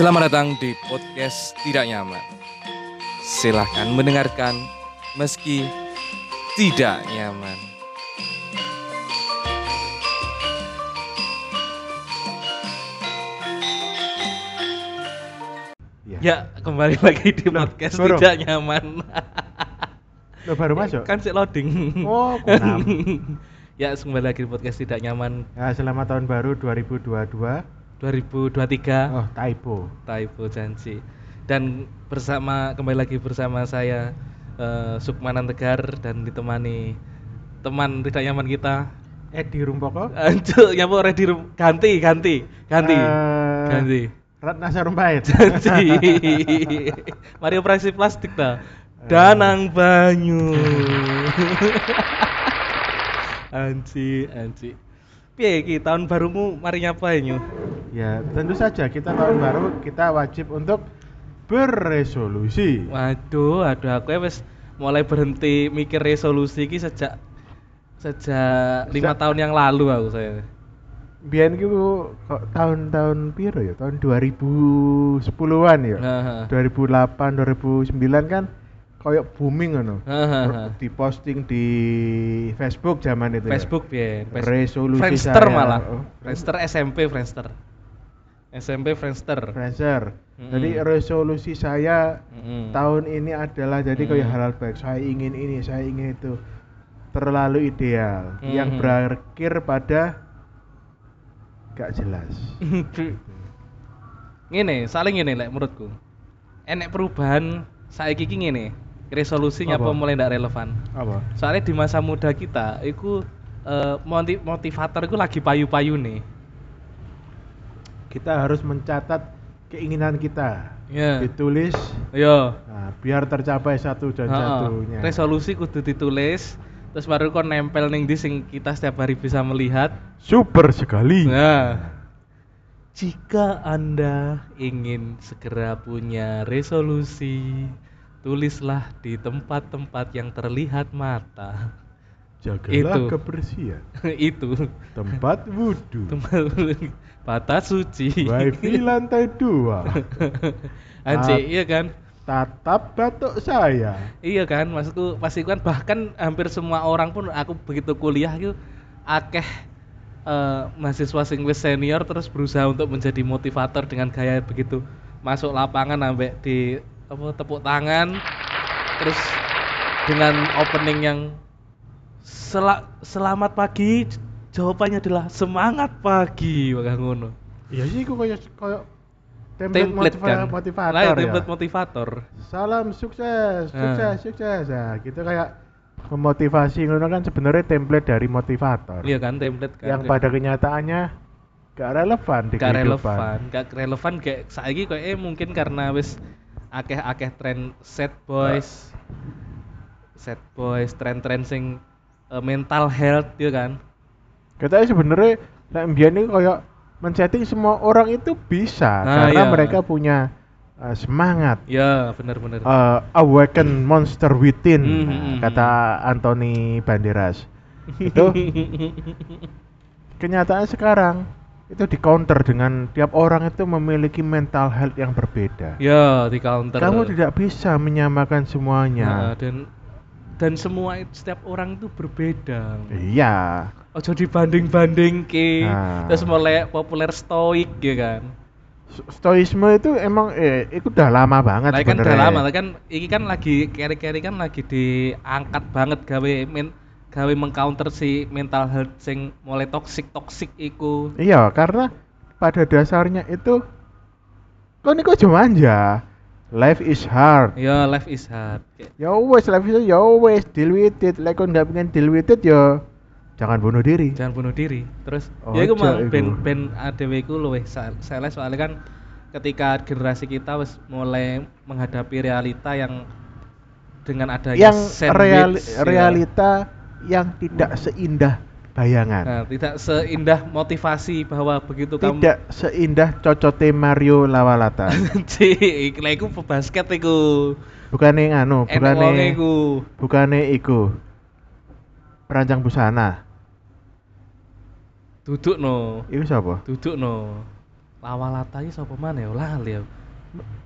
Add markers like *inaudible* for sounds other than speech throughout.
Selamat datang di podcast Tidak Nyaman. Silahkan mendengarkan meski tidak nyaman. Iya. Ya, kembali lagi di podcast Burung. Tidak Nyaman. Lo baru masuk? kan si loading. Oh, *laughs* ya, kembali lagi di podcast Tidak Nyaman Ya, selamat tahun baru 2022. 2023. Oh, typo. Typo janji. Dan bersama kembali lagi bersama saya eh, Sukmanan Tegar dan ditemani teman tidak nyaman kita. Edi Rumpoko. *laughs* Anjuk, ya mau ready room. ganti ganti ganti Eh, ganti. Ratna Sarumpait. Janji. *laughs* Mari operasi plastik ta. Danang banyu. *laughs* anji, anji. Piye iki tahun barumu mari nyapain yo? ya, tentu saja kita tahun baru kita wajib untuk berresolusi. Waduh, aduh aku ya wis mulai berhenti mikir resolusi iki sejak sejak lima tahun yang lalu aku saya. Ki kok tahun-tahun piro ya? Tahun 2010-an ya. Nah, 2008, 2009 kan koyok booming ngono. Hahaha. Diposting di Facebook zaman itu. ya. Facebook ya. Resolusi Friendster saya. malah. Oh. Friendster SMP Friendster. SMP Friendster. Friendster. Mm-mm. Jadi resolusi saya Mm-mm. tahun ini adalah jadi kayak Mm. hal-hal baik. Saya ingin ini, saya ingin itu. Terlalu ideal yang Mhm. berakhir pada gak jelas. *laughs* Ngene, saling ngene lek menurutku. Enek perubahan saiki iki ngene. Resolusi nyapa Apa? mulai ndak relevan. Apa? Soalnya di masa muda kita, itu eh, moti- motivator itu lagi payu-payu nih. Kita harus mencatat keinginan kita. Ya. Ditulis Yo. nah, biar tercapai satu dan Heeh. satunya. Resolusi kudu ditulis, terus baru kon nempel ning di sing kita setiap hari bisa melihat. Super sekali. Nah, jika Anda ingin segera punya resolusi, tulislah di tempat-tempat yang terlihat mata. Jagalah Itu. kebersihan. *laughs* Itu Tempat wudhu. tempat batas suci. Wifi *laughs* lantai dua. *laughs* Anjir, Ah. iya kan? Tatap batuk saya. Iya kan, maksudku pasti kan bahkan hampir semua orang pun aku begitu kuliah itu akeh eh, mahasiswa sing wis senior terus berusaha untuk menjadi motivator dengan gaya begitu masuk lapangan ambek di apa tepuk tangan terus dengan opening yang "Sela- selamat pagi jawabannya adalah semangat pagi wakah ngono Iya sih, kok kayak kayak template, template motiva- kan motivator Lah, ya. template motivator Salam sukses, Ah. sukses, sukses. Nah, gitu kayak memotivasi ngono kan sebenarnya template dari motivator. iya kan template kan Yang pada kenyataannya gak relevan di gak kehidupan. relevan gak relevan kayak saiki kayak eh mungkin karena wis akeh-akeh tren set boys set boys tren-tren sing eh, mental health ya kan Katanya sebenarnya nek mbiyen ini kayak men-setting semua orang itu bisa Ah, karena iya. mereka punya uh, semangat. ya bener-bener Uh, awaken monster within Hmm, nah, hmm, hmm. kata Anthony Banderas. Itu *laughs* kenyataan sekarang itu di counter dengan tiap orang itu memiliki mental health yang berbeda. ya di counter Kamu tidak bisa menyamakan Nah, semuanya. dan dan semua setiap orang itu berbeda Iya. ojo dibanding-banding ke Nah. terus mulai populer stoik ya kan Stoisme itu emang eh itu udah lama banget Lah kan udah lama, kan iki kan lagi keri-keri kan lagi diangkat banget gawe men, gawe mengcounter si mental health sing mulai toksik toksik iku. Iya, karena pada dasarnya itu kok niku aja manja. Life is hard. Ya life is hard. Ya wes, life is ya wes, deal with it. Like kau nggak pengen deal with it ya jangan bunuh diri. Jangan bunuh diri. Terus Oh, ya iku aja mah ben ben ADW iku luwih sa- salah soalnya kan ketika generasi kita wis mulai menghadapi realita yang dengan adanya yang sandwich, reali- ya. Yang tidak seindah bayangan. Nah, tidak seindah motivasi bahwa begitu kamu tidak seindah cocote Mario Lawalata. *laughs* Cik, iku iku pebasket iku. Bukannya anu, wonge bukannya iku. bukannya iku. Perancang busana. Duduk no. Iku siapa? Duduk no. Lawalata iki sapa maneh ya lali ya.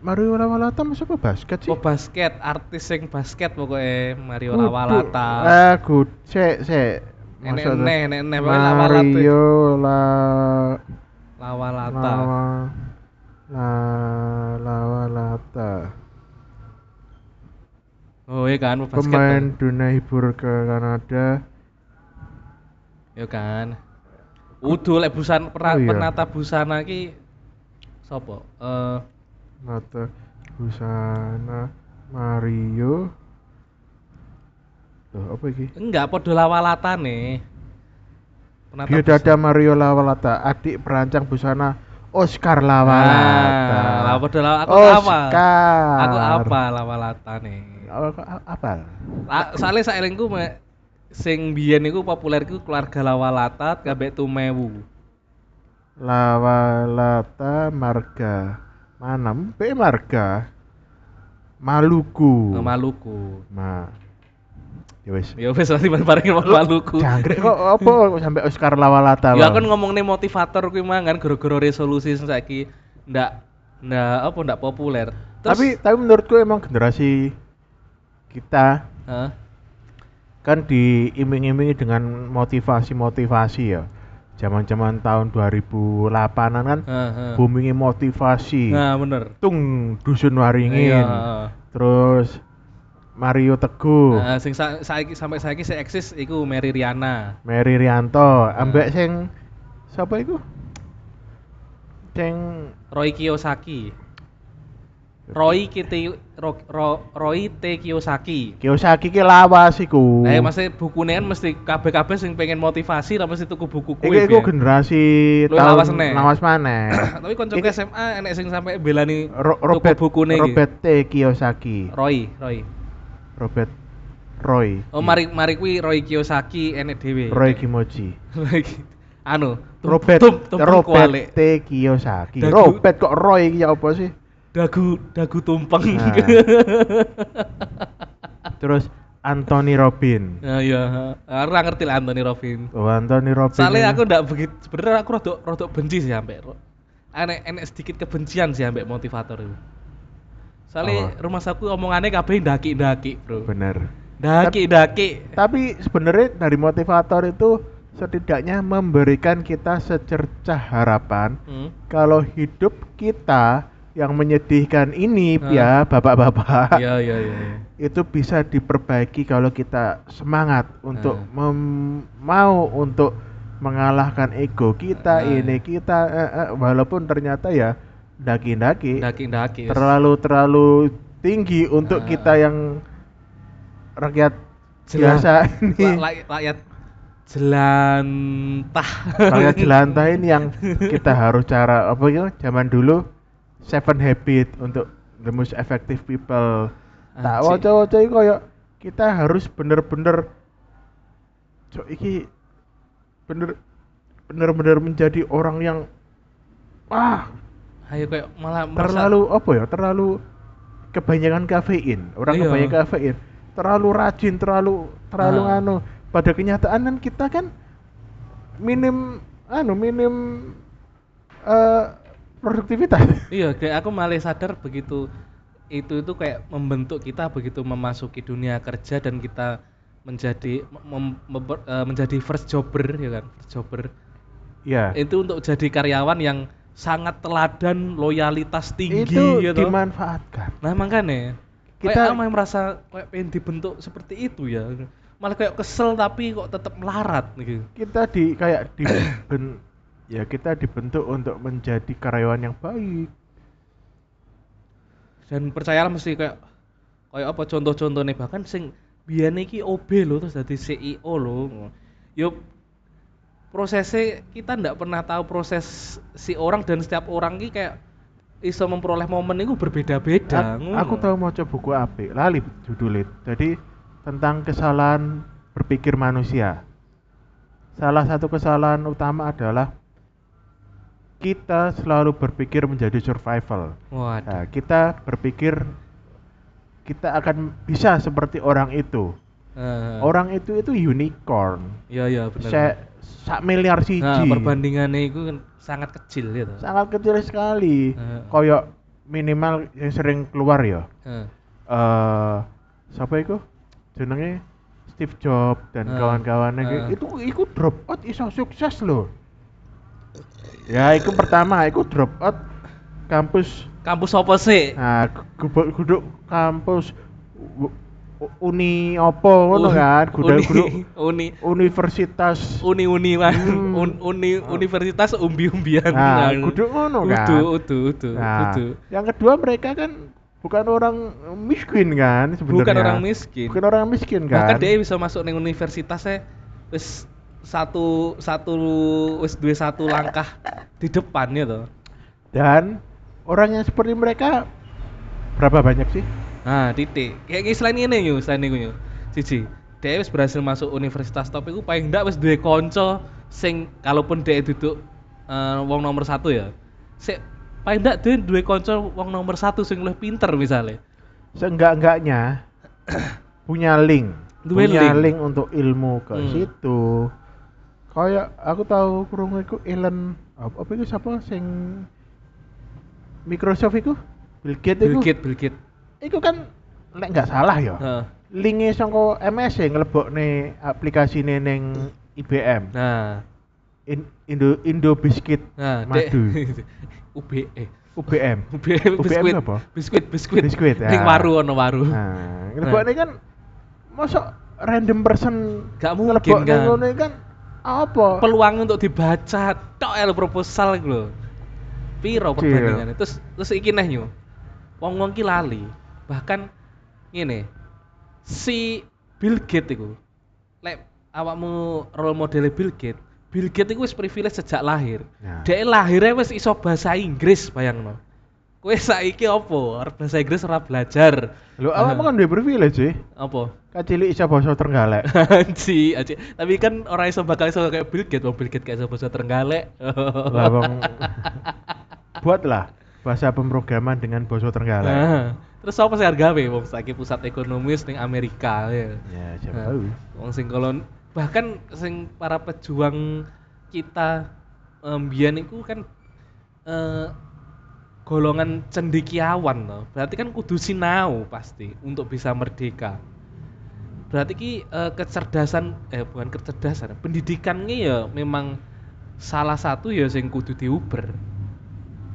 Mario Lawalata masuk ke basket sih? Oh basket, artis sing basket pokoknya Mario Kudu. Lawalata. Eh, good. Sik, sik. Enek Maksudnya- neh, enek neh pokoknya Lawalata. Mario la Lawalata. Lawa la Lawalata. Oh iya kan basket. Pemain tuh. dunia hibur ke Kanada. Ya kan. Udah lek pernah Oh, iya. penata busana ki sapa? Eh Mata busana Mario. Loh, apa iki? enggak padha lawalatane. Penata Biodada Mario Lawalata, adik perancang busana Oscar Lawalata. Nah, lah padha lawa aku Oscar. apa? Aku apa lawalatane? Oh, kok a- apa? La- Soalnya saelingku me, sing biyen iku populer iku keluarga Lawalata kabeh tumewu. Lawalata Marga. Mana? P Marga. Maluku. Nang Maluku. Ma. Ya wis. Ya wis nanti bareng mau Maluku. Jangkrik kok apa sampai Oscar Lawalata? Ya kan ngomongne motivator kuwi kan gara-gara resolusi sing saiki ndak ndak apa ndak populer. tapi tapi menurutku emang generasi kita Heeh. kan diiming-imingi dengan motivasi-motivasi ya. Zaman-zaman tahun 2008-an kan Heeh. boomingnya motivasi. Nah, bener. Tung dusun waringin. Iya. Terus Mario Teguh, Nah, sing sa saiki sampai saiki sing eksis iku Mary Riana. Mary Rianto, ambek sing siapa itu? Sing Roy Kiyosaki. Roy Kite Ro, Ro- Roy T Kiyosaki. Kiyosaki ki lawas iku. Nah, maksudnya bukunya kan mesti kabeh-kabeh sing pengen motivasi lah mesti tuku buku kuwi. Iki iku generasi tahun lawas meneh. lawas maneh. *coughs* Tapi konco Iki- SMA enek sing sampai belani Ro- tuku bukune iki. Robert T Kiyosaki. Roy, Roy. Robert Roy. Oh, mari mari kuwi Roy Kiyosaki enek dhewe. Roy Kimochi. *laughs* Roy anu, Robert Robert. T Kiyosaki. Robert kok Roy iki ya apa sih? Dagu dagu tumpeng. Nah. *laughs* Terus Anthony Robin. Nah, iya, ora ngerti lah Anthony Robin. Oh, Anthony Robin. Soalnya aku ndak begitu sebenarnya aku rodok rodok benci sih sampai enek enek sedikit kebencian sih sampai motivator itu. Soalnya Apa? rumah saku omongannya kabeh ndaki-ndaki, Bro. bener. Ndaki-ndaki. Tapi sebenarnya dari motivator itu setidaknya memberikan kita secercah harapan Hmm. kalau hidup kita yang menyedihkan ini Hah? ya bapak-bapak iya, iya. iya. itu bisa diperbaiki kalau kita semangat untuk Nah. mem- mau untuk mengalahkan ego kita Nah. ini kita eh, eh, walaupun ternyata ya daki-daki terlalu terlalu tinggi untuk Nah. kita yang rakyat biasa ini rakyat jelantah. rakyat jelantah ini yang *laughs* kita harus cara apa ya zaman dulu seven habit untuk the most effective people. Tak waca-waca iki koyo kita harus bener-bener cok iki bener bener-bener menjadi orang yang wah Ayo kayak malah merasa- terlalu apa ya terlalu kebanyakan kafein. Orang Iya. kebanyakan kafein. Terlalu rajin terlalu terlalu Nah. anu pada kenyataan kan kita kan minim anu minim eh produktivitas Iya, kayak aku malah sadar begitu itu itu kayak membentuk kita begitu memasuki dunia kerja dan kita menjadi mem- memper- eh, menjadi first jobber ya kan, first jobber. ya Itu untuk jadi karyawan yang sangat teladan, loyalitas tinggi itu gitu. dimanfaatkan Nah, makanya Kita- kita kayak merasa kayak pengen dibentuk seperti itu ya. Malah kayak kesel tapi kok tetap melarat gitu. kita di kayak di *coughs* ya kita dibentuk untuk menjadi karyawan yang baik. Dan percayalah mesti kayak kayak apa contoh-contohnya bahkan sing biyen iki OB lho terus jadi CEO lho. Yo prosesnya kita ndak pernah tahu proses si orang dan setiap orang ki kayak iso memperoleh momen itu berbeda-beda A- aku tahu mau coba buku apik lali judulnya. Jadi tentang kesalahan berpikir manusia. Salah satu kesalahan utama adalah kita selalu berpikir menjadi survival waduh Nah, kita berpikir kita akan bisa seperti orang itu. Heeh. Orang itu itu unicorn. Iya iya benar. Se sak miliar siji. Nah, perbandingannya itu kan sangat kecil ya toh. Sangat kecil sekali. Heeh. Koyok minimal yang sering keluar ya. Heeh. Eh siapa itu? Jenenge Steve Jobs dan Heeh. kawan-kawannya Heeh. itu itu drop out iso sukses loh. Ya, itu pertama, itu drop out kampus Kampus apa sih? Nah, kudu kudu kampus Uni opo ngono kan? Kudu uni, kudu *laughs* uni Universitas. uni uni lah. Hmm. Un- uni universitas umbi-umbian. Nah, kudu ngono kan? Udu, udu, udu, Nah, udu. yang kedua mereka kan bukan orang miskin kan sebenarnya. Bukan orang miskin. Bukan orang miskin kan? Bahkan dia bisa masuk ning universitasnya wis satu satu wis duwe satu langkah di depan ya toh. Dan orang yang seperti mereka berapa banyak sih? Nah, titik. Kayak selain ini yuk, selain ini yuk. Cici, dia wis berhasil masuk universitas top itu paling ndak wis duwe konco sing kalaupun dia duduk eh, wong nomor satu ya. Sik paling ndak dia duwe konco wong nomor satu sing lebih pinter misalnya. Seenggak-enggaknya *coughs* punya link. Duwe punya link. link. untuk ilmu ke Hmm. situ. Kayak aku tahu krungu iku Elon apa, apa itu siapa sing Microsoft itu Bill Gates Bill itu Gates, Bill Gates. Iku kan nek nggak salah ya. Heeh. Linke saka MS ya ngelebokne aplikasine ning IBM. Nah, In- Indo Indo Biscuit nah, Madu. UB *laughs* eh UBM. UB *laughs* UBM biskuit apa? biskuit biskuit Biskuit, ning ya. waru ono waru Nah, ngelebokne kan masa random person Gak mungkin, kan. kan apa? peluang untuk dibaca tok el proposal iku lho. Piro Kecil. perbandingannya? Terus terus iki neh nyu. Wong wong ki lali. Bahkan ngene. Si Bill Gates iku lek awakmu role model Bill Gates Bill Gates iku wis privilege sejak lahir. Nah. dia lahirnya wis iso bahasa Inggris bayangno kowe saiki opo Arep bahasa Inggris ora belajar Lho, awakmu kan duwe privilege sih. apa Kacilik iso basa Trenggalek. *laughs* Anji, anji. Tapi kan orang iso bakal iso kayak Bill Gates, wong Bill Gates kayak iso bahasa Trenggalek. Lah wong *laughs* buatlah bahasa pemrograman dengan basa Trenggalek. Nah, terus apa sih harga wong saiki pusat ekonomis ning Amerika ya. Ya, siapa Nah, tahu. Wong sing kolon bahkan sing para pejuang kita em, mbiyen iku kan eh, golongan cendekiawan loh. Berarti kan kudu sinau pasti untuk bisa merdeka. Berarti ki eh, kecerdasan eh bukan kecerdasan, pendidikannya ya memang salah satu ya sing kudu diuber.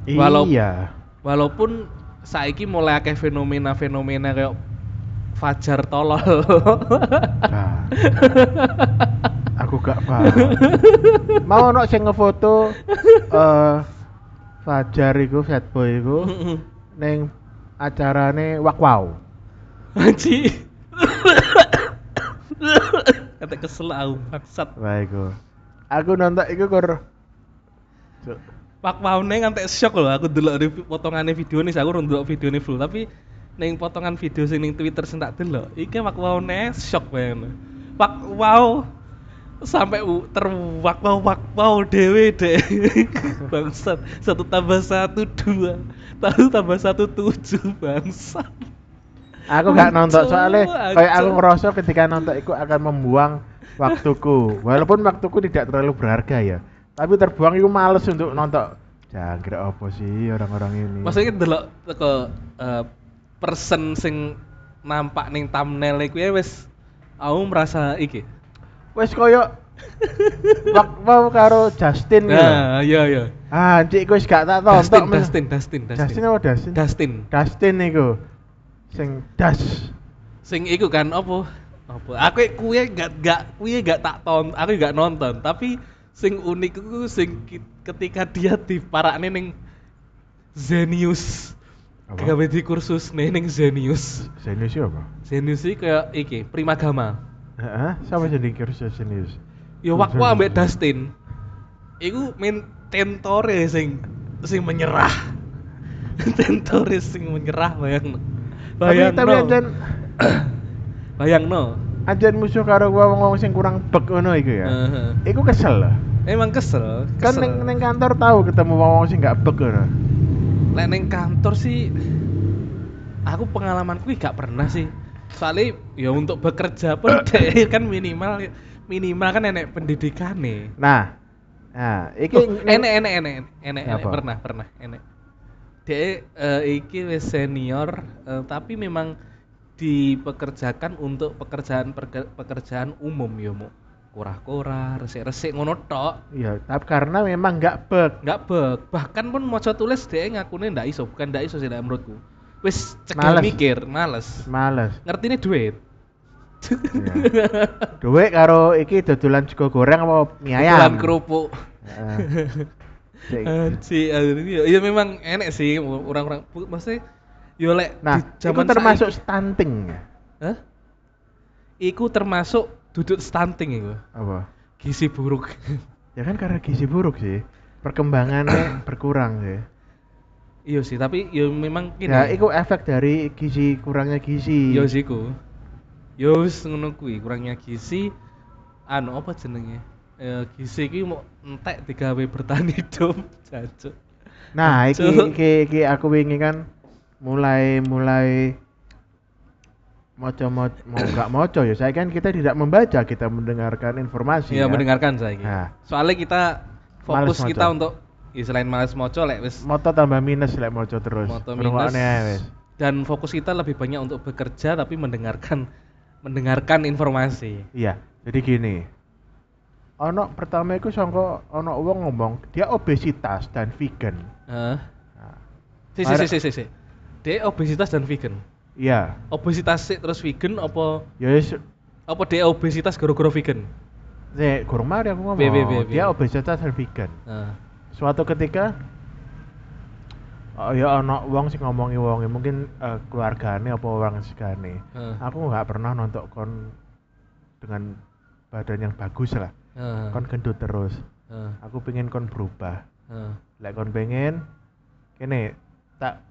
Walau- Iya. Walaupun saiki mulai akeh fenomena-fenomena kayak Fajar tolol. Nah. Aku gak paham. Mau ono sing ngefoto eh Fajar iku Fatboy iku ning acarane Wak Wow. Anji. Kata kesel aku maksat. Wah iku. Aku nonton iku kur Pak Waune ngantek shock loh aku delok di potongannya video nih, aku ndelok video ini full tapi neng potongan video sing ning Twitter sing tak delok, iki Pak Waune shock banget. Pak Wow sampai terwak wow wak wow dewe deh *laughs* bangsat satu tambah satu dua satu tambah satu tujuh bangsat Aku gak nonton soalnya kayak aku ngerasa ketika nonton itu akan membuang waktuku. Walaupun waktuku tidak terlalu berharga ya. Tapi terbuang itu males untuk nonton. Jangkrik apa sih orang-orang ini? maksudnya delok teko eh, person sing nampak ning thumbnail iku ya wis aku merasa iki Wes koyo *laughs* mau karo Justin gitu. nah iya iya Ah, cik wis gak tak tonton. men. Dustin, Dustin, Dustin. Justin apa Dustin? Dustin. Dustin iku. Sing das. Sing iku kan apa? Apa? Aku kuwi gak gak kuwi gak tak ton, aku gak nonton, tapi sing unik iku sing ketika dia diparakne ning Zenius. Apa? Gawe di kursus nih ning Zenius. Zenius apa? Zenius iki kayak iki, primagama. Heeh, sama jadi kursus Zenius. Ya waktu ambek Dustin. Iku main tentore sing sing menyerah. *laughs* tentore sing menyerah bayang. Tapi tapi Bayang anjen *coughs* Bayang no. anjen musuh karo gua wong sing kurang bek ngono iku ya. Iku kesel lah. Emang kesel. Kan kesel. neng, neng kantor tahu ketemu wong sing gak bek ngono. Lek neng kantor sih aku pengalamanku gak pernah sih. Soalnya ya untuk bekerja pun *laughs* kan minimal minimal kan enek pendidikan nih Nah, nah, iki Oh, enek enek enek enek enek pernah pernah enek. Dia eh, iki wis senior eh, tapi memang dipekerjakan untuk pekerjaan pekerjaan umum ya mau kurah-kurah resik-resik ngono tok. Ya, tapi karena memang nggak bug. nggak bug bahkan pun mau tulis dia ngakune ndak iso bukan ndak iso sih menurutku wis Males. mikir males Males. ngerti nih duit Ya. *laughs* Duit karo iki dodolan sego goreng apa mie ayam? Dodolan kerupuk Heeh. Cek. Anci, ya, ya memang enek sih orang-orang maksudnya yo lek Nah, di itu zaman termasuk saiki- stunting. ya? Hah? Iku termasuk duduk stunting iku. Apa? Gizi buruk. Ya kan karena gizi buruk sih. Perkembangannya *coughs* berkurang sih. Iya sih, tapi ya memang gini. Ya, itu efek dari gizi kurangnya gizi. Yo sih ku. Yo wis ngono kuwi, kurangnya gizi anu apa jenenge? Eh, gizi iki mau entek digawe bertahan *laughs* hidup, jancuk. Nah, iki, iki, iki aku wingi kan mulai mulai moco moco mau nggak moco ya. Saya kan kita tidak membaca, kita mendengarkan informasi. Iya, ya. mendengarkan saya. Nah. Soalnya kita fokus kita untuk ya selain males moco lek wis Moto tambah minus lek moco terus. moto minus wis. dan fokus kita lebih banyak untuk bekerja tapi mendengarkan mendengarkan informasi. Iya, jadi gini. Ono pertama itu sangka ono wong ngomong dia obesitas dan vegan. Heeh. Nah, Si si si si si. Dia obesitas dan vegan. iya, Obesitas sih terus vegan apa ya wis apa dia obesitas gara-gara vegan? Nek mari aku ngomong. Be, be, be, be. Dia obesitas dan vegan. Heeh. Suatu ketika oh ya ono wong sing ngomongi wonge mungkin eh, keluargane apa orang segane. Heeh. Aku nggak pernah nonton kon dengan badan yang bagus lah. Heeh. Kon gendut terus. Heeh. Aku pengen kon berubah. Heeh. Lek kon pengen kene tak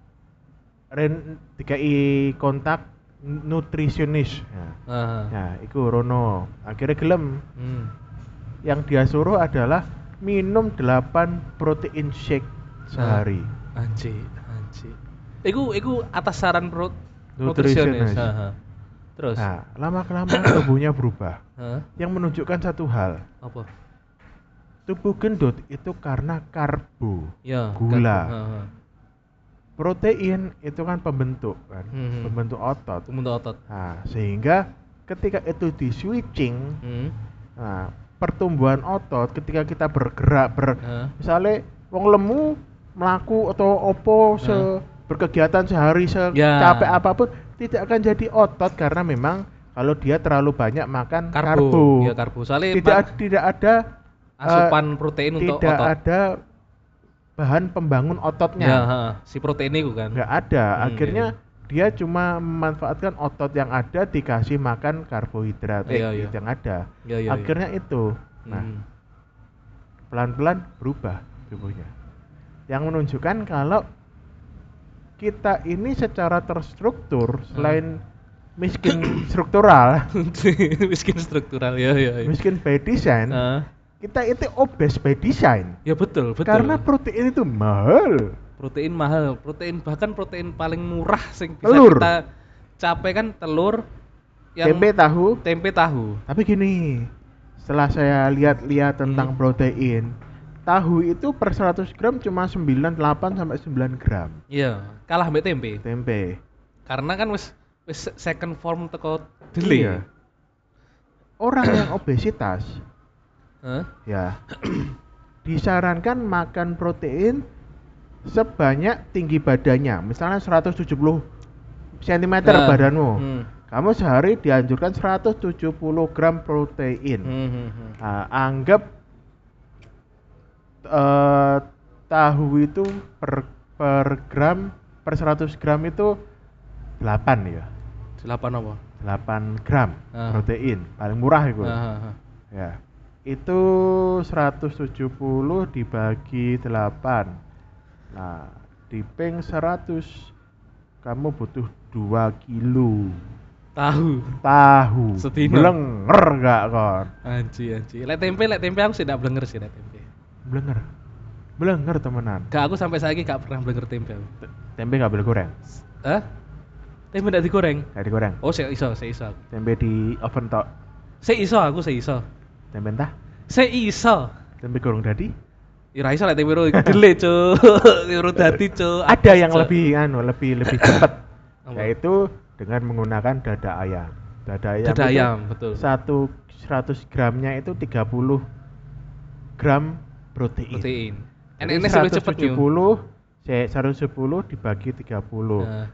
ren dikai kontak nutrisionis. Nah, Heeh. nah iku rono. Akhirnya gelem. Hmm. Yang dia suruh adalah minum 8 protein shake sehari. Anji, anji. Iku iku atas saran pro nutrisionis. Heeh. Terus? Nah, lama kelamaan *coughs* tubuhnya berubah. Yang menunjukkan satu hal, Apa? tubuh gendut itu karena karbo. Ya. Gula. kan- Heeh. Protein itu kan pembentuk kan, Hmm. pembentuk otot. Untuk otot. Nah, sehingga ketika itu di switching, Hmm. nah, pertumbuhan otot ketika kita bergerak ber Heeh. misalnya wong lemu melaku atau opo se berkegiatan sehari Ya. secapek apa pun tidak akan jadi otot karena memang kalau dia terlalu banyak makan Karbo. karbo, Ya karbo. Soalnya tidak tidak ada eh, asupan protein untuk tidak otot. ada bahan pembangun Ya, ototnya heeh. si protein itu kan. nggak ada Hmm, akhirnya iya. Dia cuma memanfaatkan otot yang ada dikasih makan karbohidrat eh, Iya, iya. yang ada Ya, ya, ya. akhirnya itu nah Hmm. pelan-pelan berubah tubuhnya yang menunjukkan kalau kita ini secara terstruktur selain miskin struktural *laughs* miskin struktural ya ya. ya. miskin by design Heeh. kita itu obes by design ya betul betul. karena protein itu mahal protein mahal, protein bahkan protein paling murah sing bisa Telur. kita capai kan telur yang tempe tahu tempe tahu. Tapi gini, setelah saya lihat-lihat tentang Hmm. protein, tahu itu per 100 gram cuma 98 sampai 9 gram Iya, kalah mbek tempe. tempe. Karena kan wis wis second form teko dele. Iya. Orang yang *coughs* obesitas Hah? ya *clears throat* disarankan makan protein sebanyak tinggi badannya. Misalnya 170 cm Nah, badanmu. Hmm. Kamu sehari dianjurkan 170 gram protein. Hmm, hmm, hmm. Nah, anggap eh, tahu itu per per gram per 100 gram itu 8 ya. Delapan apa? 8 gram Ah. protein, paling murah itu. Ah, ah, ah. Ya. Itu 170 dibagi 8. Nah, di ping 100 kamu butuh 2 kilo Tahu. tahu. Sedina. Blenger gak kon? Anji, anji. Lek tempe, lek tempe aku sih tidak blenger sih lek tempe. Blenger. Blenger temenan. Gak aku sampai saiki gak pernah blenger tempe. T- Tempe gak boleh goreng. Hah? Tempe ndak digoreng. Gak digoreng. Oh, saya iso, saya iso. Tempe di oven tok. Saya iso, aku saya iso. Tempe entah. Saya iso. Tempe gorong dadi. Ya ra iso lek ro gede, Cuk. *laughs* Dadi, Cuk. Ada yang lebih anu, lebih lebih cepat. *coughs* Yaitu dengan menggunakan dada ayam. Dada ayam. Dada ayam, betul. Satu 100 gramnya itu 30 gram protein. protein. Enek-enek sih cepet yo. 170, saya 110 dibagi 30. Nah,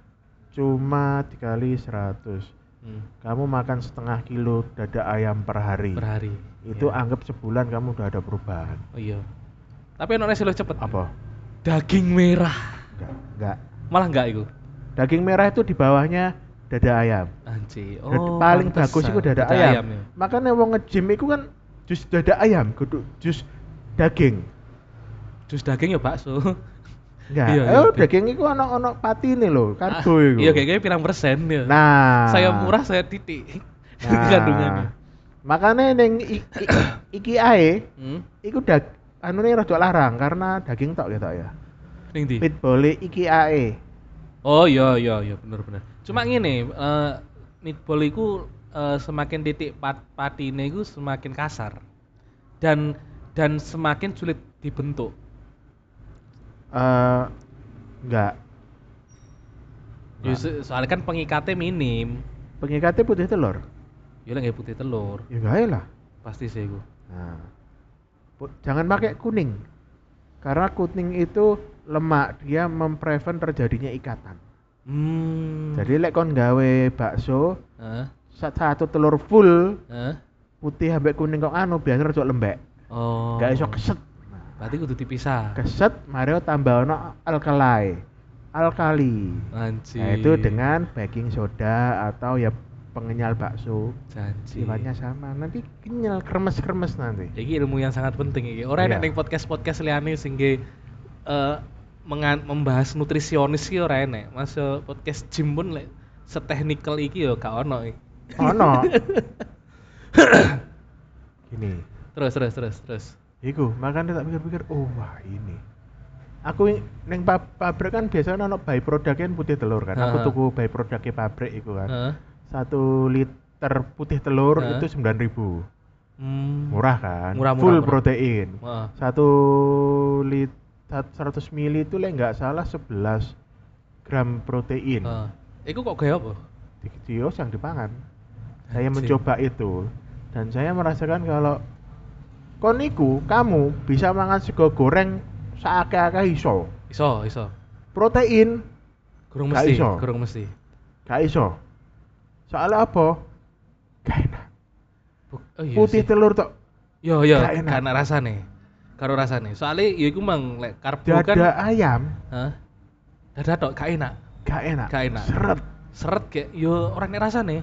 Cuma dikali 100. hmm, Kamu makan setengah kilo dada ayam per hari. per hari. Itu Iya. anggap sebulan kamu udah ada perubahan. Oh iya. Tapi enek sih cepet. Apa? Daging merah. Enggak, enggak. Malah enggak itu. Daging merah itu di bawahnya dada ayam. Dan Oh, paling pantesan. bagus itu dada, ayam. ya. Makanya wong nge-gym itu kan jus dada ayam, kudu jus daging. Jus daging ya bakso. Enggak. Iya, iya, oh, daging itu ono-ono patine lho, karbo Ah, itu. Iya, kayaknya pirang persen ya. Nah, Saya murah, saya titik. *laughs* Nah, Kandungannya. Makanya neng iki ae Hmm? iku dag anu nih rada larang karena daging tok gitu ya. Ning ndi? Meatball iki ae. Oh iya iya iya bener bener. Cuma ngene, eh meatball iku eh, semakin titik pat patine iku semakin kasar. Dan dan semakin sulit dibentuk. Eh enggak. Ya, so- soalnya kan pengikatnya minim. Pengikatnya putih telur. Ya lah putih telur, Ya enggak lah. pasti sih iku. Nah. Jangan pakai kuning. Karena kuning itu lemak, dia memprevent terjadinya ikatan. Hmm. Jadi lek kon gawe bakso sa- satu telur full Hah? putih ambek kuning kok anu biasanya rada lembek. Oh. Gak iso keset. Berarti kudu dipisah. keset Mario tambah ono alkali. Alkali. Nah, itu dengan baking soda atau ya pengenyal bakso. Janji. Sifatnya sama. Nanti kenyal kremes-kremes nanti. Iki ilmu yang sangat penting iki. Ora Iya. enek ning podcast-podcast liyane sing nge, eh, mengan- membahas nutrisionis ki ora enek. Masuk podcast gym pun lek setechnical iki yo gak ono. Ono. *coughs* Gini. Terus terus terus terus. Iku, makanya tak pikir-pikir, oh wah ini. Aku neng pa- pabrik kan biasanya ono byproduct kan putih telur kan. Aku Ha. tuku byproduct pabrik iku kan. Heeh. Satu liter putih telur itu 9000 Hmm. Murah kan? Murah, murah, Full murah. protein. Wah. Satu lit 100 mili itu lek nggak salah 11 gram protein. Heeh. Iku kok gaya apa? Di kios yang dipangan. Saya mencoba itu dan saya merasakan kalau koniku kamu bisa mangan sego goreng seakeh-akeh iso. Iso, iso. Protein Kurang mesti, iso. kurang mesti. gak iso. Soalnya apa? Gak enak. Oh iya Putih sih. telur tok. Yo yo, gak enak. karena rasane. Karo rasane. Soalnya ya iku mang lek karbo Dada kan. ayam Hah? Dada tok gak enak. gak enak. Gak enak. Seret. Seret kayak yo orang nek rasane.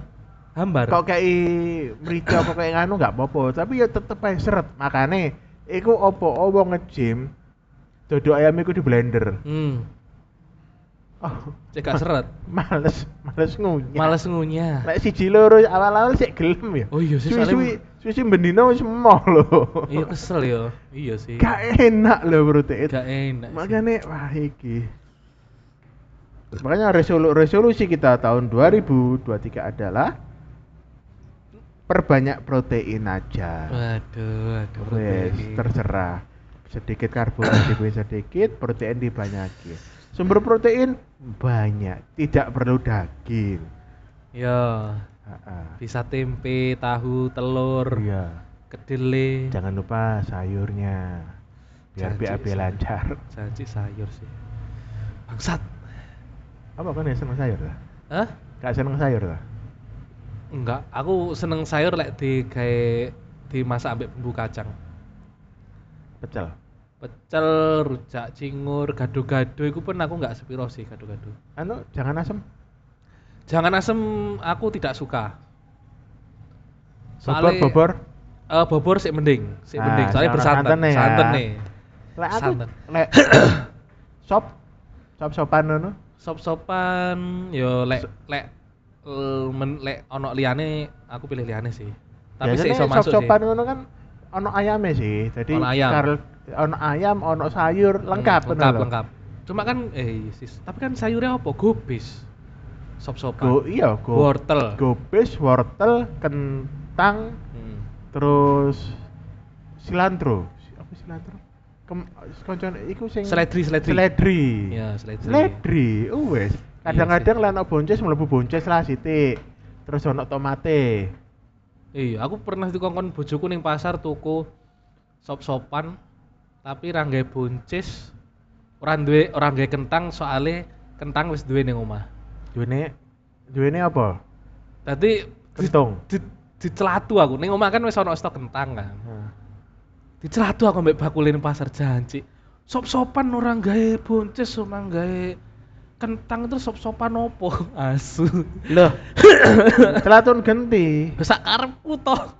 Hambar. Kok kayak merica apa kayak nganu nggak apa-apa, tapi ya tetep aja seret. Makane iku opo opo nge-gym dodo ayam iku di blender. Hmm. Oh, Cek gak seret. males, males ngunyah. Males ngunyah. Lek siji loro awal-awal sik gelem ya. Oh iya sih, Suwi-suwi soalnya- suwi bendino wis emoh lho. Iya kesel yo. Iya sih. Gak enak lho protein. Gak enak. sih. Makanya wah iki. Makanya resolu resolusi kita tahun 2023 adalah perbanyak protein aja. Waduh. Wes, protein. terserah. Sedikit karbohidrat sedikit, protein dibanyakin. Sumber protein banyak, tidak perlu daging. Ha-ha. bisa tempe, tahu, telur, Iya. kedele. Jangan lupa sayurnya. Biar Janji, BAB lancar. Janji sayur sih. Bangsat. Apa kan ya seneng sayur lah? Hah? Gak seneng sayur lah. Enggak, aku seneng sayur lek di kayak dimasak ambek bumbu kacang. Pecel. Pecel, rujak cingur, gado-gado itu pun aku nggak sepiro sih gado-gado. Anu, jangan asem. Jangan asem aku tidak suka. Bobor, bobor. Eh, bobor sih mending, sih Ah, mending. Soalnya bersantan, santan ya. santan nih. Lek aku, lek *coughs* sop, sop sopan anu. Sop-sopan, yo lek lek eh, men, lek ono liane aku pilih liane sih. Tapi sih iso masuk sop sopan sih. ngono kan ono ayamnya sih. Jadi Ono ayam. karel- ono ayam, ono sayur, lengkap Hmm, lengkap, lho. lengkap. Cuma kan eh sis, tapi kan sayurnya apa? Gobis. Sop-sopan. Go iya, go. Wortel. Gobes, wortel, kentang, Hmm. terus cilantro. Apa cilantro? Kem koncone iku sing Seledri, seledri. Seledri. Ya, seledri. Seledri. Oh wes. Kadang-kadang sih. lan bonces mlebu bonces lah sithik. Terus ono tomate. Iya, aku pernah dikongkon bojoku ning pasar tuku sop-sopan tapi ra nggae buncis. Ora duwe ora nggae kentang soalnya kentang wis duwe ning omah. Duwene duwene apa? Dadi Kentung. di, dicelatu aku. Ning omah kan wis ono stok kentang kan. Nah. Dicelatu aku mbek bakule ning pasar janji. Sop-sopan ora nggae buncis ora nggae kentang terus sop-sopan opo? *laughs* Asu. Loh. *coughs* Celatun genti. Sak karepku toh.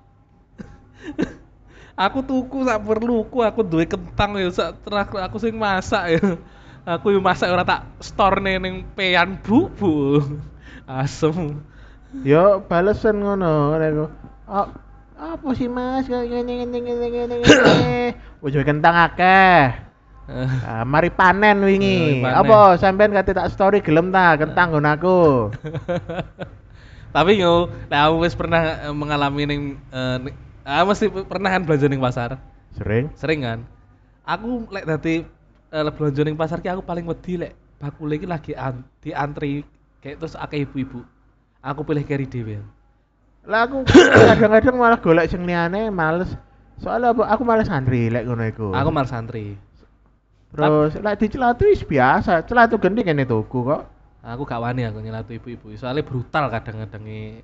*laughs* aku tuku sak perluku, aku duwe kentang ya sak terakhir aku sing masak ya. Aku yang masak ora tak store ning pean bu, bu. Asem. Yo balesan ngono aku. Oh, apa sih Mas? Ngene ngene ngene ngene. Wis duwe kentang akeh. Ah, mari panen wingi. Apa sampean kate tak story gelem ta kentang nggon aku. Tapi yo, nah aku wis pernah eh, mengalami ning eh, ning- ah mesti pernah kan belanja ning pasar. Sering. Sering kan. Aku lek dadi eh, belanja ning pasar ki aku paling wedi lek bakule iki lagi an, diantri kayak terus akeh ibu-ibu. Aku pilih carry dhewe. Lah aku *coughs* kadang-kadang malah golek sing liyane males. Soalnya apa? Aku males antri lek ngono iku. Aku malah santri. Terus lek dicelatu wis biasa. Celatu genti kene tuku kok. Aku gak wani aku nyelatu ibu-ibu. Soalnya brutal kadang-kadang eh,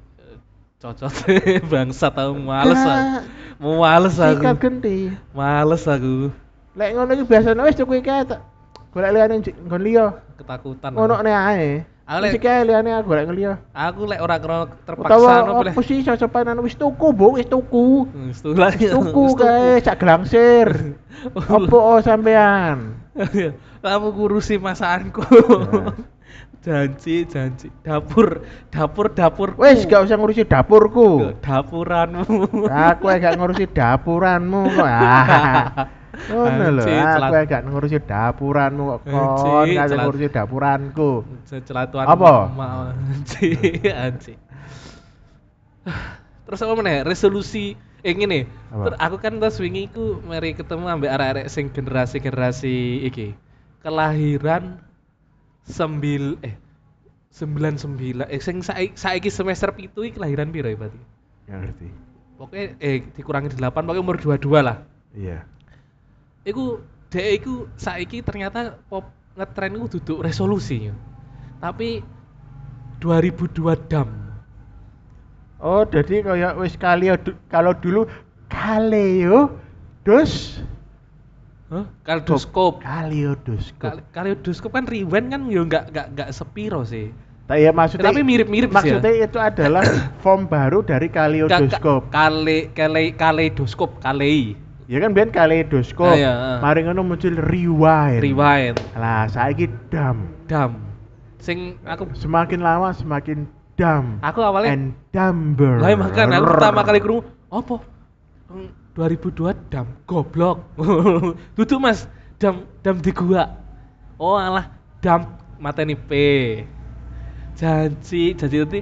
cocot *laughs* bangsa tau males aku. Mau males Sikat aku. genti. Males aku. Lek ngono iki biasane wis tuku iki golek liyane nggon liya. Ketakutan. Ngono ne ae. Aku lek- ae liyane aku golek liya. Aku lek ora kena terpaksa no pilih. apa sih cocokan wis tuku, Bu, wis tuku. Hmm, Wis tuku. Tuku kae cak glangsir. *laughs* Apa oh sampean? *laughs* Kamu ngurusi masakanku. *laughs* Janji, janji. Dapur, dapur, dapur. Wis gak usah ngurusi dapurku. Dapuranmu. Aku gak ngurusi dapuranmu. Ah. Ngono lho, aku gak ngurusi dapuranmu kok kon gak ngurusi dapuranku. Celatuan Apa? Anji, *laughs* anji. Terus apa meneh? Resolusi eh ngene. Apa? Ter- aku kan terus wingi iku mari ketemu ambek arek-arek sing generasi-generasi iki. Kelahiran sembil eh 99 eh sing saiki saiki semester pitu iki kelahiran piro ya berarti? Ya ngerti. Pokoknya eh dikurangi 8 pokoknya umur 22 lah. Iya. Iku dhek iku saiki ternyata pop ngetren iku duduk resolusi. yo. Tapi 2002 dam. Oh, jadi kayak wis kali kalau dulu kaleo dos Hah? Kaldoskop. kaliodoskop. Kal Kaliodoskop kan rewind kan yo enggak enggak enggak sepiro sih. Tak ya maksudnya Tapi mirip-mirip sih ya. Maksudnya itu adalah *coughs* form baru dari kaliodoskop. Kale kale kaleidoskop, kalei. Ya kan biar kaleidoskop. Ah, iya, ah. Mari ngono muncul rewind. Rewind, Lah, saiki dam. dam. Sing aku Semakin lama semakin dam. aku awalnya and dumber. Lah emang kan aku pertama kali krungu? Hmm, 2002 dam goblok. *laughs* Duduk Mas, dam dam di gua. Oh alah dam mateni P. Janji, janji nanti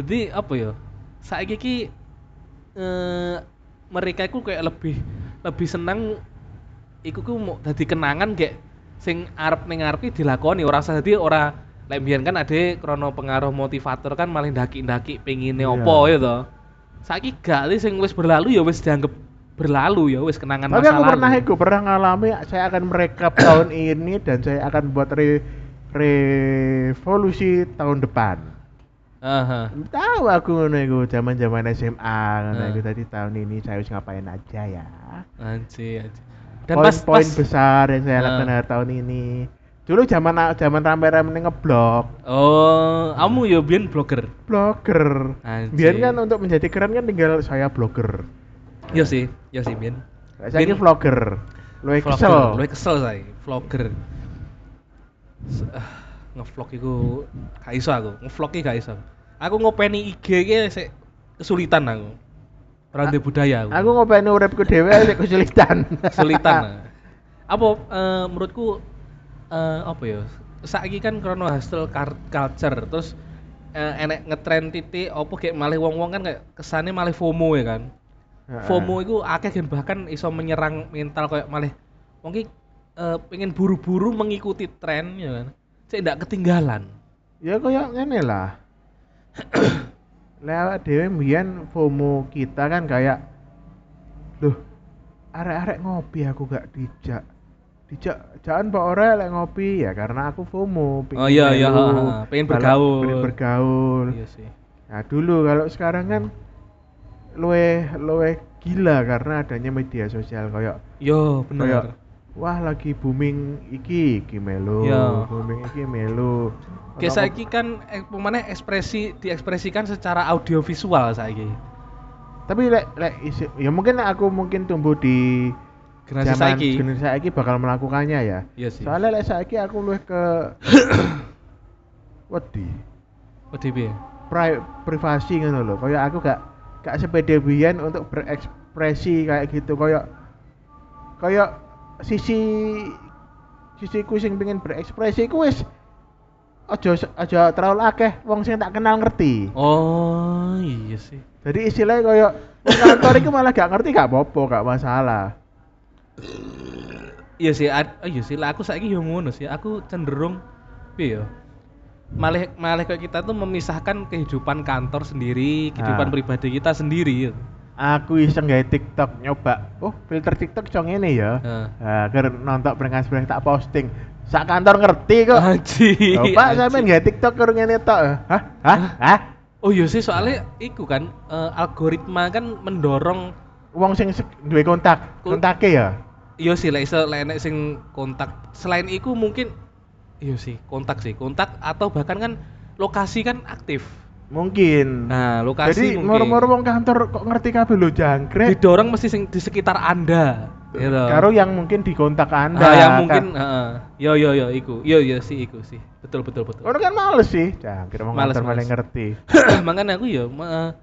jadi apa ya? Saiki iki eh mereka iku kayak lebih lebih senang iku ku mau dadi kenangan kayak sing arep ning iki dilakoni ora usah dadi ora lek mbiyen kan ade krono pengaruh motivator kan malah ndaki-ndaki pengine Iya. opo ya to. Saiki gak sing wis berlalu ya wis dianggap berlalu ya wis kenangan Tapi masa aku lalu. pernah itu pernah ngalami saya akan merekap *coughs* tahun ini dan saya akan buat re revolusi tahun depan. Aha. Tahu aku ngono iku zaman-zaman SMA ngono iku tadi tahun ini saya harus ngapain aja ya. Anjir, anjir. Dan Poin-poin besar yang saya Ah. lakukan tahun ini. Dulu zaman zaman rame-rame ngeblog, Oh, kamu ya biyen blogger. blogger. Anjir. Kan untuk menjadi keren kan tinggal saya blogger. Iya sih, iya sih biyen. Saya ini vlogger. Lu kesel. Lu kesel saya, vlogger. S- ngevlog iku gak iso aku, ngevlog iki gak iso. Aku ngopeni IG iki sik kesulitan aku. Ora ndek budaya aku. Aku ngopeni uripku dhewe sik kesulitan. kesulitan. *laughs* apa eh, menurutku eh, apa ya? Saiki kan krono hustle culture terus eh, enek ngetren titik opo kayak malih wong-wong kan kayak kesannya malih FOMO ya kan. FOMO itu akeh kan bahkan iso menyerang mental kayak malih wong ki eh, pengen buru-buru mengikuti tren ya kan. Cek ndak ketinggalan. Ya kayak ngene lah. Lewat dhewe mbiyen FOMO kita kan kayak Loh, arek-arek ngopi aku gak dijak. Dijak jangan pak ora lek ngopi ya karena aku FOMO Oh iya iya, ha, ha. pengen bergaul. pengen bergaul. Iya sih. Nah dulu kalau sekarang kan luwe luwe gila karena adanya media sosial kayak Yo kayak bener. Wah lagi booming iki iki melu, Ya. booming iki melu. Ono- saiki kan eh, pemane ekspresi diekspresikan secara audiovisual saiki. Tapi lek lek ya mungkin aku mungkin tumbuh di Generasi zaman saiki. generasi saiki bakal melakukannya ya. Iya sih. Soalnya lek saiki aku luwih ke *coughs* wedi ODB. pri privasi ngono lho. Kayak aku gak gak sepede biyen untuk berekspresi kayak gitu kayak kayak sisi sisiku sing pengen berekspresi ku wis aja aja terlalu akeh wong sing tak kenal ngerti. Oh iya sih. Jadi istilahnya wong kantor itu malah gak ngerti gak apa-apa, gak masalah. Iya sih, ad, oh iya sih, lah aku saiki yo ngono sih. Aku cenderung piye ya? Malah malah kayak kita tuh memisahkan kehidupan kantor sendiri, kehidupan Ah. pribadi kita sendiri. Aku iseng gawe TikTok nyoba. Oh, filter TikTok cong ini ya. Heeh. Nah, ker nonton peringas tak posting. Sak kantor ngerti kok. Anji. Oh, Pak, sampean gawe TikTok karo ngene tok. Hah? Hah? Hah? Oh iya sih, soalnya iku kan eh, algoritma kan mendorong Wong sing duwe kontak, Ko- kontake ya. iya sih lek iso lek enek sing kontak. Selain iku mungkin iya sih, kontak sih, kontak atau bahkan kan lokasi kan aktif. Mungkin. Nah, lokasi Jadi mungkin. moro-moro wong kantor kok ngerti kabeh lho jangkrik. didorong mesti sing di sekitar Anda. Gitu. Karo yang mungkin di kontak Anda. Ah, yang kan. mungkin heeh. Yo yo yo iku. Yo yo sih iku sih. Betul betul betul. Ono kan males sih. Jangkrik wong kantor paling ngerti. *clears throat* Makanya aku ya me-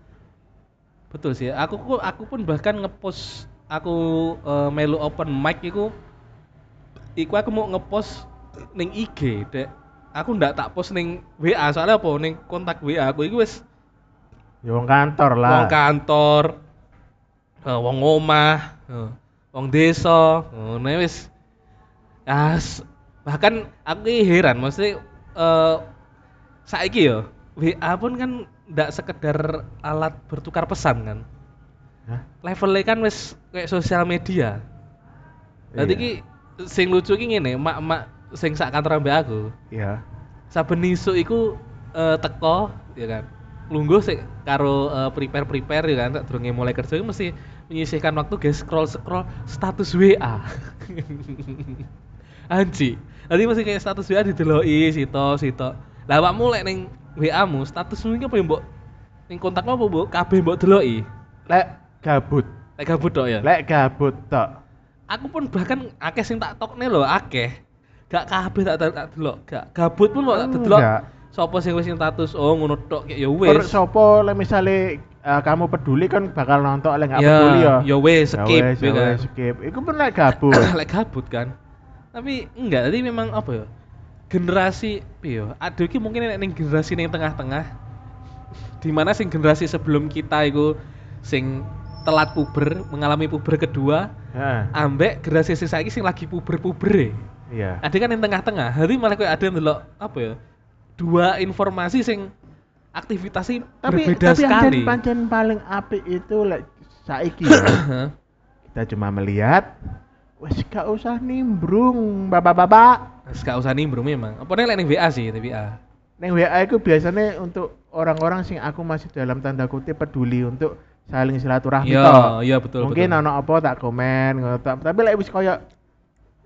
betul sih. Aku ku- aku pun bahkan ngepost aku eh, melu open mic iku iku aku mau ngepost ning IG, Dek. Aku ndak tak post ning WA soalnya apa ning kontak WA aku iku wis Ya wong kantor lah. wong kantor, eh, wong omah, eh, wong desa, ngono wis. As bahkan aku heran mesti eh saiki ya WA pun kan ndak sekedar alat bertukar pesan kan. Hah? Levelnya kan wis kayak sosial media. Nanti Iya. ki sing lucu ki ngene, mak-mak sing sak kantor ambek aku. Iya. saben isuk iku eh, teko ya kan. Lungguh sik karo eh, prepare prepare ya kan. Tak durunge mulai kerja iku mesti menyisihkan waktu guys scroll scroll status WA *laughs* anji nanti mesti kayak status WA dideloki sito sito lah awakmu lek ning WA mu statusmu iki apa ya mbok? Ning kontakmu apa mbok? Kabeh mbok deloki? Lek gabut. lek gabut tok ya? Lek gabut tok. aku pun bahkan akeh sing tak tokne lho akeh gak kabeh tak tak, delok gak gabut pun kok tak delok Enggak. Sopo sing wis status oh ngono tok ya wis. sopo lek misale eh, kamu peduli kan bakal nonton lek gak Ya, peduli ya. ya wis Ya skip ya ya kan. wes, skip. Iku pun lek gabut. *coughs* Lek gabut kan. Tapi enggak, tadi memang apa ya? Generasi piye ya? Aduh iki mungkin nek ning generasi ning tengah-tengah. *laughs* Di mana sing generasi sebelum kita iku sing telat puber, mengalami puber kedua, ambek generasi sing saiki sing lagi puber-puber Iya. Ada kan yang tengah-tengah. Hari malah kayak ada yang ndelok apa ya? Dua informasi sing aktivitasnya Tapi berbeda tapi sekali. pancen pancen paling apik itu lek saiki ya. *coughs* Kita cuma melihat wes gak usah nimbrung bapak-bapak. Wes gak usah nimbrung memang. Apa nih ning WA sih, di WA. Neng WA itu biasanya untuk orang-orang sing aku masih dalam tanda kutip peduli untuk saling silaturahmi Iya, toh. iya betul Mungkin betul. ono apa tak komen ngono. Tapi lek wis koyo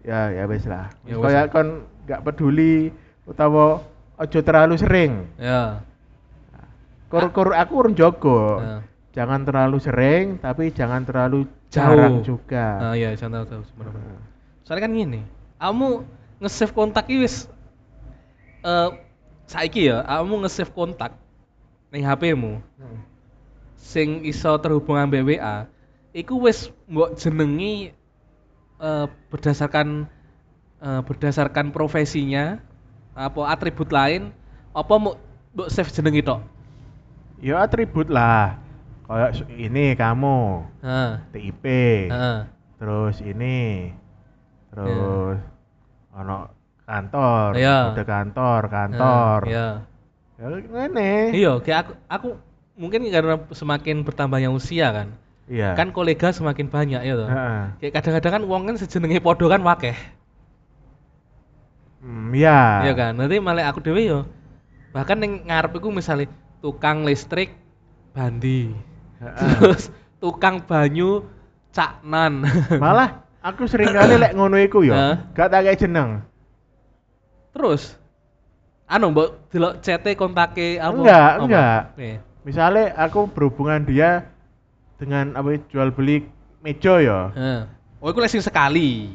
ya ya wis lah. Ya lah. kon gak peduli utawa ojo terlalu sering. Ya. Kur-kur aku urun jogo. Nah. Jangan terlalu sering tapi jangan terlalu Jauh. jarang juga. Nah, iya, jangan tahu sebenarnya. Soalnya kan gini, kamu nge-save kontak iki wis eh saiki ya, kamu nge-save kontak ning HP-mu Hmm. sing iso terhubung ambek WA, iku wis mbok jenengi eh, berdasarkan eh, berdasarkan profesinya apa atribut lain apa mau mbok save jenenge tok. Ya atribut lah. Kayak ini kamu, Heeh. TIP. Heeh. Terus ini. Terus ono kantor, Iya. kode kantor, kantor. Iya. Ya ngene. Iya, kayak aku aku mungkin karena semakin bertambahnya usia kan. Iya. Kan kolega semakin banyak ya toh. Heeh. Kayak kadang-kadang kan wong kan sejenenge podo kan wakeh. Hmm, iya. Iya kan? Nanti malah aku dhewe yo. Bahkan ning ngarep iku misale tukang listrik Bandi. Terus tukang banyu Caknan. *laughs* Malah aku sering kali lek ngono iku ya. Gak tak kayak jeneng. Terus anu mbok delok CT kontake apa? Enggak, apa? enggak. Nih. Misalnya aku berhubungan dia dengan apa jual beli meja ya. Heeh. Oh, iku lek sing sekali.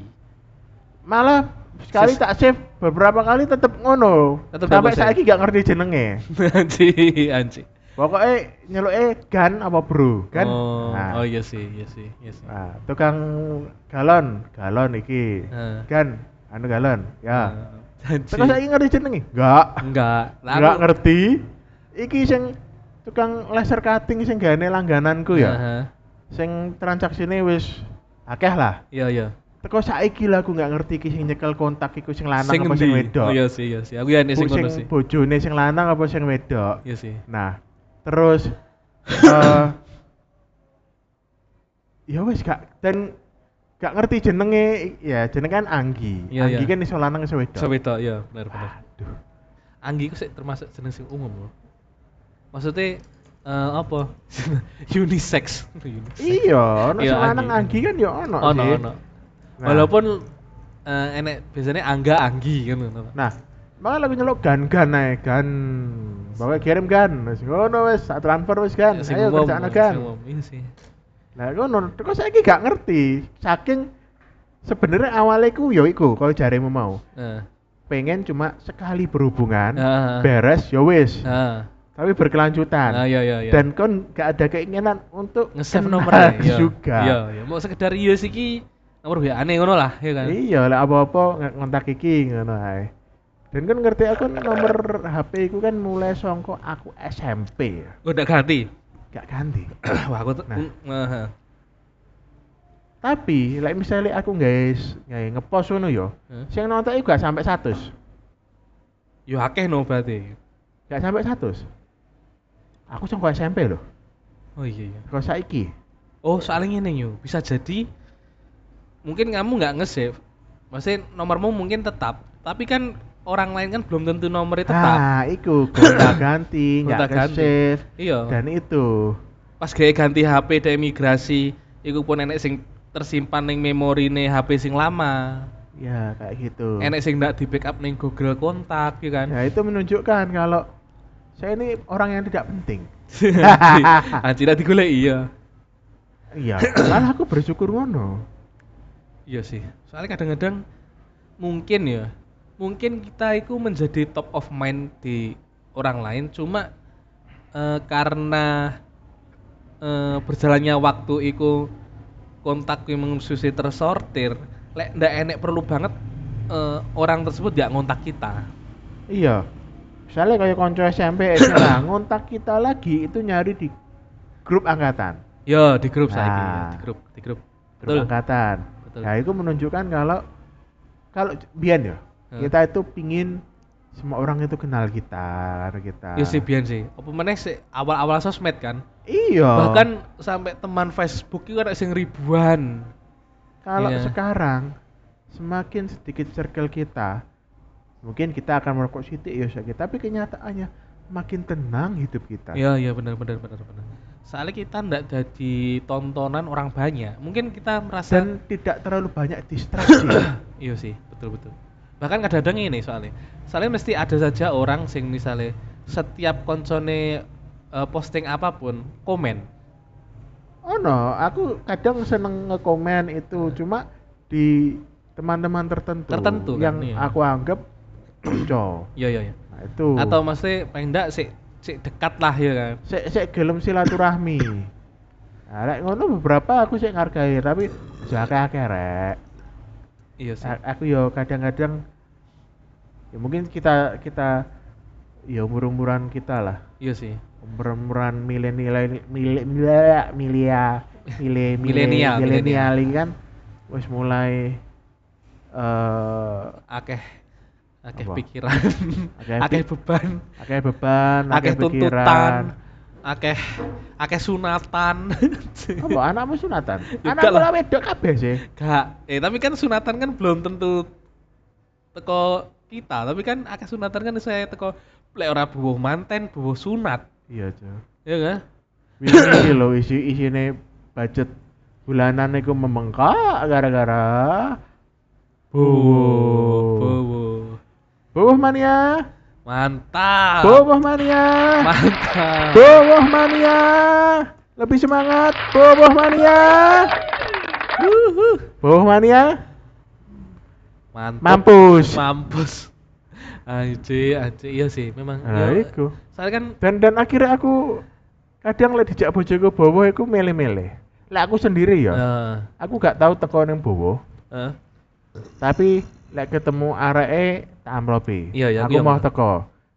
Malah sekali Sis- tak save beberapa kali tetep ngono. Tetep Sampai save. saiki gak ngerti jenenge. *laughs* anji, anji. Pokoknya nyeluke gan apa bro kan? Oh, Nah, oh iya sih, iya sih, iya sih. nah, tukang galon, galon iki. Heeh. Gan, anu galon. Ya. Anji. Terus saiki ngerti jenenge? Enggak. enggak. Enggak ngerti. Iki sing tukang laser cutting sing gane langgananku ya. Heeh. Sing transaksine wis akeh lah. Iya, iya. Teko saiki lah aku nggak ngerti iki sing nyekel kontak iku sing lanang Sing apa sing wedok. Oh iya sih, iya sih. Aku ya sing ngono sih. bojone sing lanang apa sing wedok. Iya sih. Nah, terus *laughs* eh ya wis gak dan gak ngerti jenenge ya jeneng kan Anggi. Iya, Anggi iya. kan iso lanang iso wedok. So wedok, iya, benar benar. Aduh. Anggi ku sih termasuk jenis sing umum loh. Maksudnya eh, apa? *laughs* Unisex. Unisex. Iya, ono Iya, sing lanang Anggi. Kan ya ono Ono sih. ono. Nah. Walaupun eh, enek biasanya Angga Anggi kan ngono. Nah, makanya lagu nyeluk gan-gan ae, gan. Bawa kirim gan. Wis ngono wis, tak transfer wis gan. Ya, Ayo kerjaan gan. Iya sih. Nah, ngono. Terus saiki gak ngerti. Saking sebenarnya awalnya ku ya iku kalau jaremu mau. Heeh. Pengen cuma sekali berhubungan, Heeh. beres ya wis. Heeh. Tapi berkelanjutan. Nah, iya iya iya. Dan kon gak ada keinginan untuk nge-save nomornya iya. juga. Iya, iya. Mau sekedar iya sih ki nomor WA aneh ngono lah, ya kan. Iya, lah apa-apa ngontak iki ngono ae. Dan kan ngerti aku nomor HP ku kan mulai songko aku SMP ya. Udah ganti. Gak ganti. *clears throat* Wah, aku tuh Nah. heeh. Tapi like misalnya aku guys nge ngepost ngono yo. Heeh. Sing nonton iku gak sampai 100. Yo akeh no berarti. Gak sampai 100. Aku songko SMP loh. Oh iya iya. Kok saiki? Oh, soalnya ini yo, bisa jadi mungkin kamu nggak nge-save. Maksudnya nomormu mungkin tetap, tapi kan orang lain kan belum tentu nomornya tetap. Ah, iku gonta ganti, *coughs* nggak ke-save. Iya. Dan itu. Pas gaya ganti HP dari migrasi, iku pun enek sing tersimpan ning memori nih HP sing lama. Ya, kayak gitu. Enek sing ndak di backup ning Google kontak ya kan. Ya, itu menunjukkan kalau saya ini orang yang tidak penting. Anjir nanti gue iya. Iya, malah aku bersyukur ngono. Iya sih. Soalnya kadang-kadang mungkin ya, mungkin kita itu menjadi top of mind di orang lain cuma eh, karena eh, berjalannya waktu itu kontak yang susi tersortir, lek ndak enek perlu banget eh, orang tersebut ya ngontak kita. Iya. Misalnya kayak konco SMP SMA ngontak kita lagi itu nyari di grup angkatan. Yo di grup saya Nah. di grup, di grup. Grup Betul. angkatan. Betul. Nah, itu menunjukkan kalau kalau bian ya, Hmm. kita itu pingin semua orang itu kenal kita, kita. Iya sih biyen sih. Apa meneh sih awal-awal sosmed kan? Iya. Bahkan sampai teman Facebook itu ada sing ribuan. kalau Iya. sekarang semakin sedikit circle kita, mungkin kita akan merokok sidik ya tapi kenyataannya makin tenang hidup kita. Iya iya benar benar benar benar. Soalnya kita ndak jadi tontonan orang banyak. Mungkin kita merasa Dan tidak terlalu banyak distraksi. *coughs* iya sih, betul betul. Bahkan kadang-kadang ini soalnya. Soalnya mesti ada saja orang sing misalnya setiap koncone eh, posting apa pun komen. oh no, aku kadang seneng ngekomen itu cuma di teman-teman tertentu, Tertentu kan, yang iya. aku anggap konco. Iya iya iya. Nah, itu. Atau maksudnya paling ndak sih sik dekat lah ya kan. sik sik gelem silaturahmi. Nah, lek ngono beberapa aku sih ngargai, tapi aja akeh-akeh rek. Iya sih. A- aku yo kadang-kadang ya mungkin kita kita ya umur-umuran kita lah. Iya sih. Umur-umuran milenial mile milia milia mile Milenial, milenial kan wis mulai eh Akeh akeh pikiran, Akeh beban, akeh beban, akeh akeh tuntutan, akeh akeh sunatan. Apa anakmu sunatan? *laughs* Anakmu enggak lah. ora wedok kabeh sih. Gak, eh tapi kan sunatan kan belum tentu teko kita, tapi kan akeh sunatan kan saya teko lek ora bubuh manten, bubuh sunat. Iya, Cuk. Ya kan? Wingi lho isi isine budget bulanan iku membengkak gara-gara Bowo, Bowo. Bowo. Bowoh mania. Mantap. Bowoh mania. Mantap. Bowoh mania. Lebih semangat. Bowoh mania. Bowoh mania. Mantap. Mampus. Mampus. Anjir, anjir. Iya sih, memang. Nah, ya, iku. Soalnya kan Dan dan akhirnya aku kadang lek dijak bojoku bowoh iku mele-mele. Lek aku sendiri ya, eh, aku gak tahu teko ning bowoh. eh, Tapi lek ketemu areke tak amplopi. Iya, ya, aku iya, mau teko.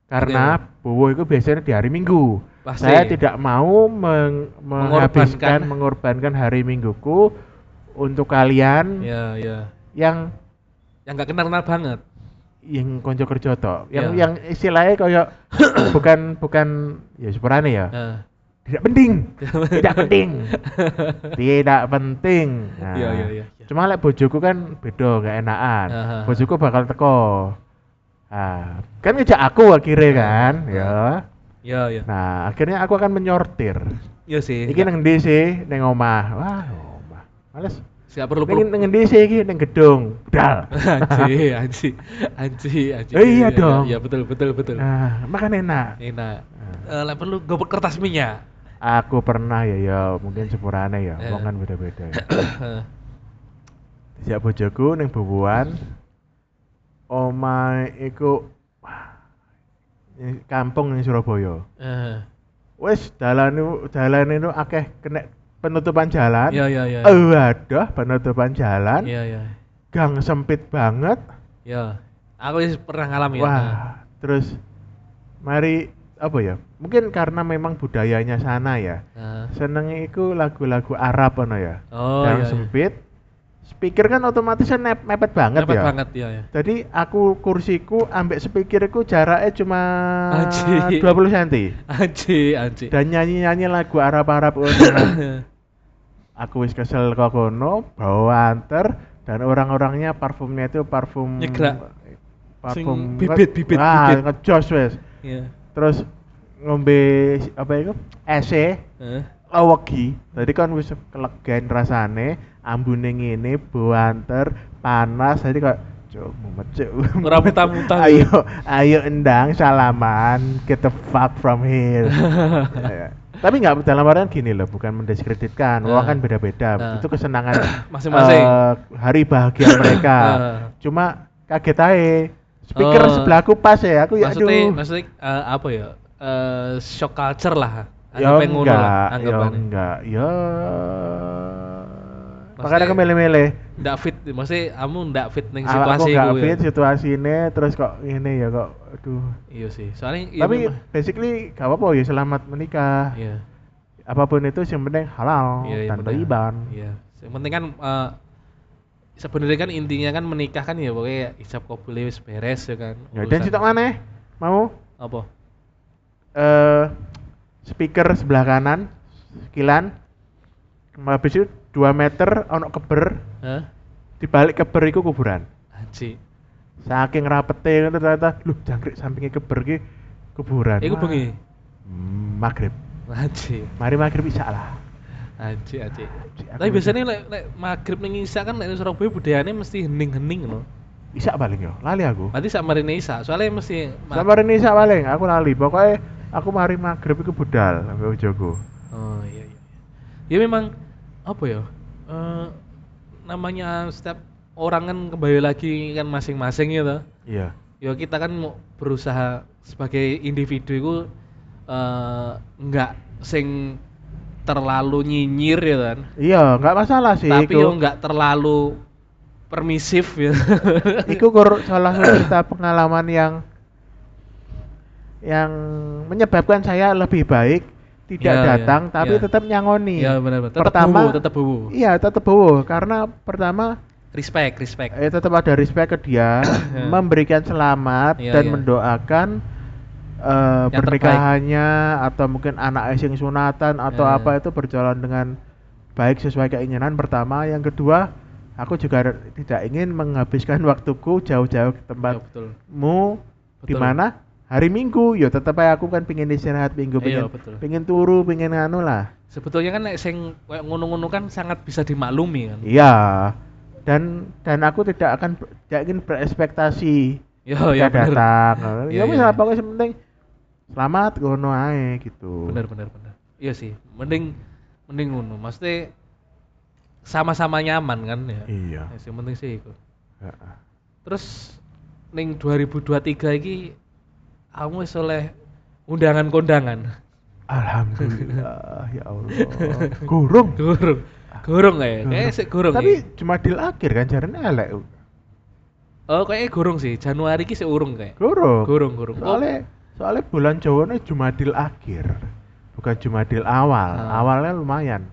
Karena bowo itu biasanya di hari Minggu. Pasti. Saya tidak mau meng- menghabiskan Mengorbankan. mengorbankan hari Mingguku untuk kalian ya, ya. yang Yang gak kenal-kenal banget. yang konco kerja tok. Yang Iya. yang istilahnya kayak *coughs* bukan bukan ya sebenarnya ya. Eh, Tidak penting. *laughs* tidak penting. tidak penting. Nah, Iya, iya, iya. iya. Cuma lek bojoku kan beda gak enakan. Aha. Bojoku bakal teko. Nah, kan ngejak aku akhirnya kan, ya. Iya, iya. Nah, akhirnya aku akan menyortir. Iya sih. Iki nang ndi sih? Nang omah. Wah, omah. Males. Gak perlu Ning ning ndi sih iki? Ning gedung. Budal. *laughs* anji, anji, anji, anji. Eh, iya dong. Iya, betul, betul, betul. Nah, makan enak. Enak. Nah, Eh, lek perlu gue kertas minyak. Aku pernah ya ya, mungkin sepurane ya, Eh. wong kan beda-beda ya. *coughs* Siap bojoku ning bubuan. Omah iku kampung ning Surabaya. eh, Wes dalan itu dalan itu akeh kena penutupan jalan. Iya, iya, iya. Waduh, penutupan jalan. Iya, iya. Gang sempit banget. Iya. Aku wis pernah ngalamin. Wah, terus mari apa ya? Mungkin karena memang budayanya sana ya. Eh, Senengnya itu lagu-lagu Arab ono ya. Oh, Gang iya, iya. sempit. Speaker kan otomatis kan nep- mepet banget Dapat ya. banget ya, ya. Jadi aku kursiku ambek speakerku jaraknya cuma Anjir. 20 cm. Anji, anji. Dan nyanyi-nyanyi lagu Arab-Arab *laughs* aku wis kesel kok kono, bawa anter dan orang-orangnya parfumnya itu parfum Nyegrak. Sing parfum bibit, bibit, Wah, bibit. ngejos wes. Iya. Terus ngombe apa itu? Ese Eh, lawegi. Tadi kan wis kelegen rasane, ambune ngene, bawa anter, panas. Jadi kok cuk mumet cuk. Ora muntah-muntah. ayo, ayo endang salaman, get the fuck from here. *laughs* Ya. Tapi nggak dalam artian gini loh, bukan mendiskreditkan. Orang Ah. kan beda-beda. Itu kesenangan *coughs* Masing-masing. eh, hari bahagia mereka. *coughs* Cuma kaget aja. Speaker Oh. sebelahku pas ya, aku ya maksudnya, aduh. maksudnya eh, apa ya? Eh, shock culture lah. Ya ngono lah, enggak, ya anggapannya. enggak, ya. Makanya aku milih-milih. Nggak fit, maksudnya kamu nggak fit Aku situasi nggak iku ya. fit situasi ini, terus kok ini ya kok, aduh. Iya sih. Soalnya iya Tapi basically gak apa-apa ya selamat menikah. iya. Apa pun itu yang penting halal Iya, iya, tanpa benar. iban. Iya. Yang penting kan eh, sebenarnya kan intinya kan menikah kan ya pokoknya ijab kabul wis beres ya kan. Ya, dan sitok mana? Mau Apa? eh speaker sebelah kanan, kilan. Habis itu 2 meter ono keber, Hah? di balik keber iku kuburan. Anji. Saking rapete ngono ternyata, lu jangkrik sampingnya keber ki kuburan. Iku bengi. Hmm, Maghrib. Anji. Mari maghrib isya lah. Anji. Aku Tapi biasanya lek lek maghrib ning isya kan lek Surabaya budayane mesti hening-hening loh. Isya paling yo, lali aku. Nanti sak marine isya, soalnya mesti ma- Sama ini isya paling, aku lali. Pokoknya aku mari maghrib iku budal sampai ujoku. Oh iya iya. Ya memang apa ya? eh, namanya setiap orang kan kembali lagi kan masing-masing ya toh. Iya. Ya kita kan mau berusaha sebagai individu itu eh enggak sing terlalu nyinyir ya kan. Iya, nggak masalah sih. Tapi yo enggak terlalu permisif ya. *laughs* Iku kur salah satu cerita pengalaman yang yang menyebabkan saya lebih baik tidak Iya, iya, datang tapi iya. tetap nyangoni. Iya benar benar. Tetap Pertama, bowo, tetap bowo. Iya, tetap bowo karena pertama Respect, respect. eh, tetap ada respect ke dia, *coughs* memberikan selamat Iya, dan iya. mendoakan eh, Yang pernikahannya atau mungkin anak sing sunatan atau Eh. apa itu berjalan dengan baik sesuai keinginan pertama. Yang kedua, aku juga tidak ingin menghabiskan *laughs* waktuku jauh-jauh ke Ya, tempatmu betul. di mana hari Minggu. Ya tetap aja aku kan pengen istirahat Minggu, Iya, pengen betul. pengen turu, pengen anu lah. Sebetulnya kan sing kayak ngono-ngono kan sangat bisa dimaklumi kan. Iya. Dan dan aku tidak akan tidak ingin berekspektasi Yo ya ya datang. Iya, Ya wis iya. apa wis penting selamat ngono ae gitu. Bener bener bener. Iya sih, mending mending ngono. Maksudnya sama-sama nyaman kan ya. Iya. Ya, sing penting sih itu. Terus ning 2023 iki kamu wis oleh undangan kondangan. Alhamdulillah ya Allah. Gurung. Gurung. Gurung kayak, kayak sik gurung. Tapi ya. cuma di akhir kan jarene elek. oh kayaknya gurung sih. Januari ki urung kayak. Gurung. Gurung, gurung. Soalnya soalnya bulan Jawa ini Jumadil akhir. Bukan Jumadil awal. Ah. Awalnya lumayan.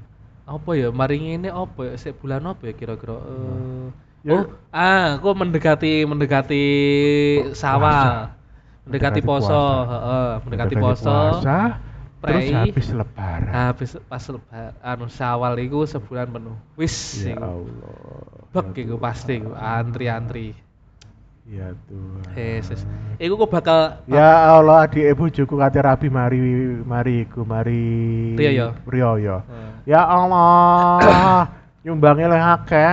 apa ya mari ini apa ya bulan apa ya kira-kira Eh, Ya. oh ah aku mendekati mendekati sawal mendekati Mendekati poso puasa. mendekati Mendekati poso puasa, terus prei. habis lebaran. habis pas lebar anu sawal iku sebulan penuh wis ya. Allah. bek iku pasti antri-antri Ya Tuhan. Yesus iku kok bakal Ya Allah, adik ibu juku kate rabi mari mari iku mari Riyo. Riyo ya. Ya Allah, *coughs* nyumbangnya le akeh.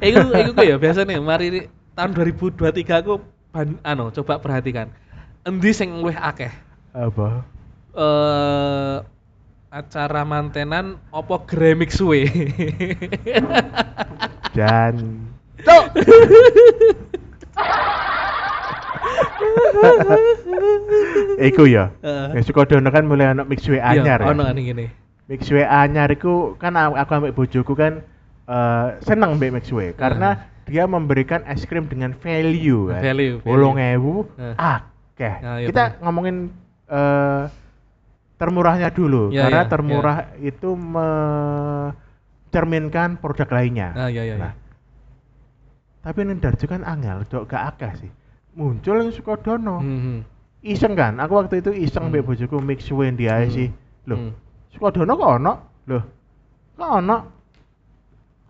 *laughs* iku iku kok ya biasa nih mari tahun 2023 aku ban, anu coba perhatikan endi sing luwih akeh Apa? eh acara mantenan opo gremix suwe Dan Iku ya. Heeh. Ya Sukodono kan mulai ana mix we anyar. Iya, ya. ono kan gini Mix we anyar iku kan aku ambek bojoku kan eh, seneng mbek mix we karena dia memberikan es krim dengan value kan. Value, ewu, Nah. akeh. Nah, iya Kita bener. ngomongin eh, termurahnya dulu Iya, karena iya, termurah itu mencerminkan produk lainnya. ah iya. Nah, tapi ini Darjo kan angel, dok gak akeh sih. Muncul yang Sukodono. Hmm, hmm. Iseng kan? Aku waktu itu iseng Hmm. bojoku mix win dia Hmm. sih. Loh, Hmm. Sukodono kok ono? Loh. Kok ono?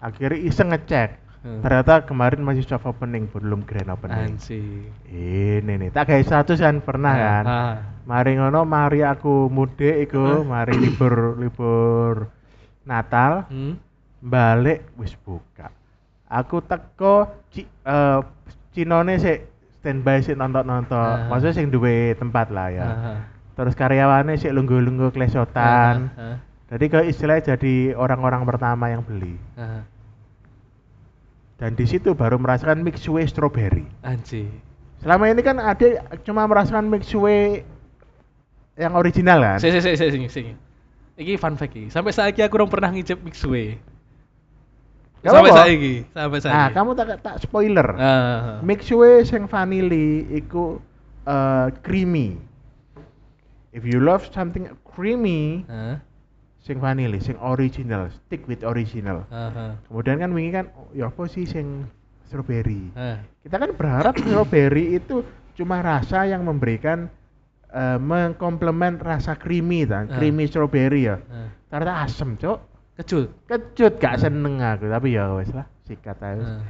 Akhirnya iseng ngecek. Hmm. Ternyata kemarin masih soft opening belum grand opening. Anjir. Ini nih, tak kayak status kan pernah kan. Ah, Mari ngono, mari aku mudik iku, mari libur libur Natal, hmm. balik wis buka. Aku teko ci, eh Cinone sik standby sik nonton-nonton. Ah. Maksudnya sing duwe tempat lah ya. Ah, ah. Terus karyawannya sik lungguh-lungguh klesotan. Ah, ah, Jadi ke istilahnya jadi orang-orang pertama yang beli. ah. Dan di situ baru merasakan mixue strawberry. Anjir. Selama ini kan ada cuma merasakan mixue yang original kan? Sing sing sing sing. Iki fun fact iki. Sampai saiki aku belum pernah ngicip mixue. Gak Sampai saiki, sampai saiki. Nah, kamu tak tak spoiler. Ah, ah. Mixue sing vanili iku eh, creamy. If you love something creamy, Ah, sing vanili, sing original, stick with original. ah, ah. Kemudian kan wingi kan oh, ya apa sih sing strawberry. Ah. Kita kan berharap *coughs* strawberry itu cuma rasa yang memberikan eh, mengkomplement rasa creamy kan, Ah. creamy strawberry ya. Ah. Ternyata asem, Cok. Kecut. Kecut gak seneng aku, tapi ya wes lah, sikat aja. Ah.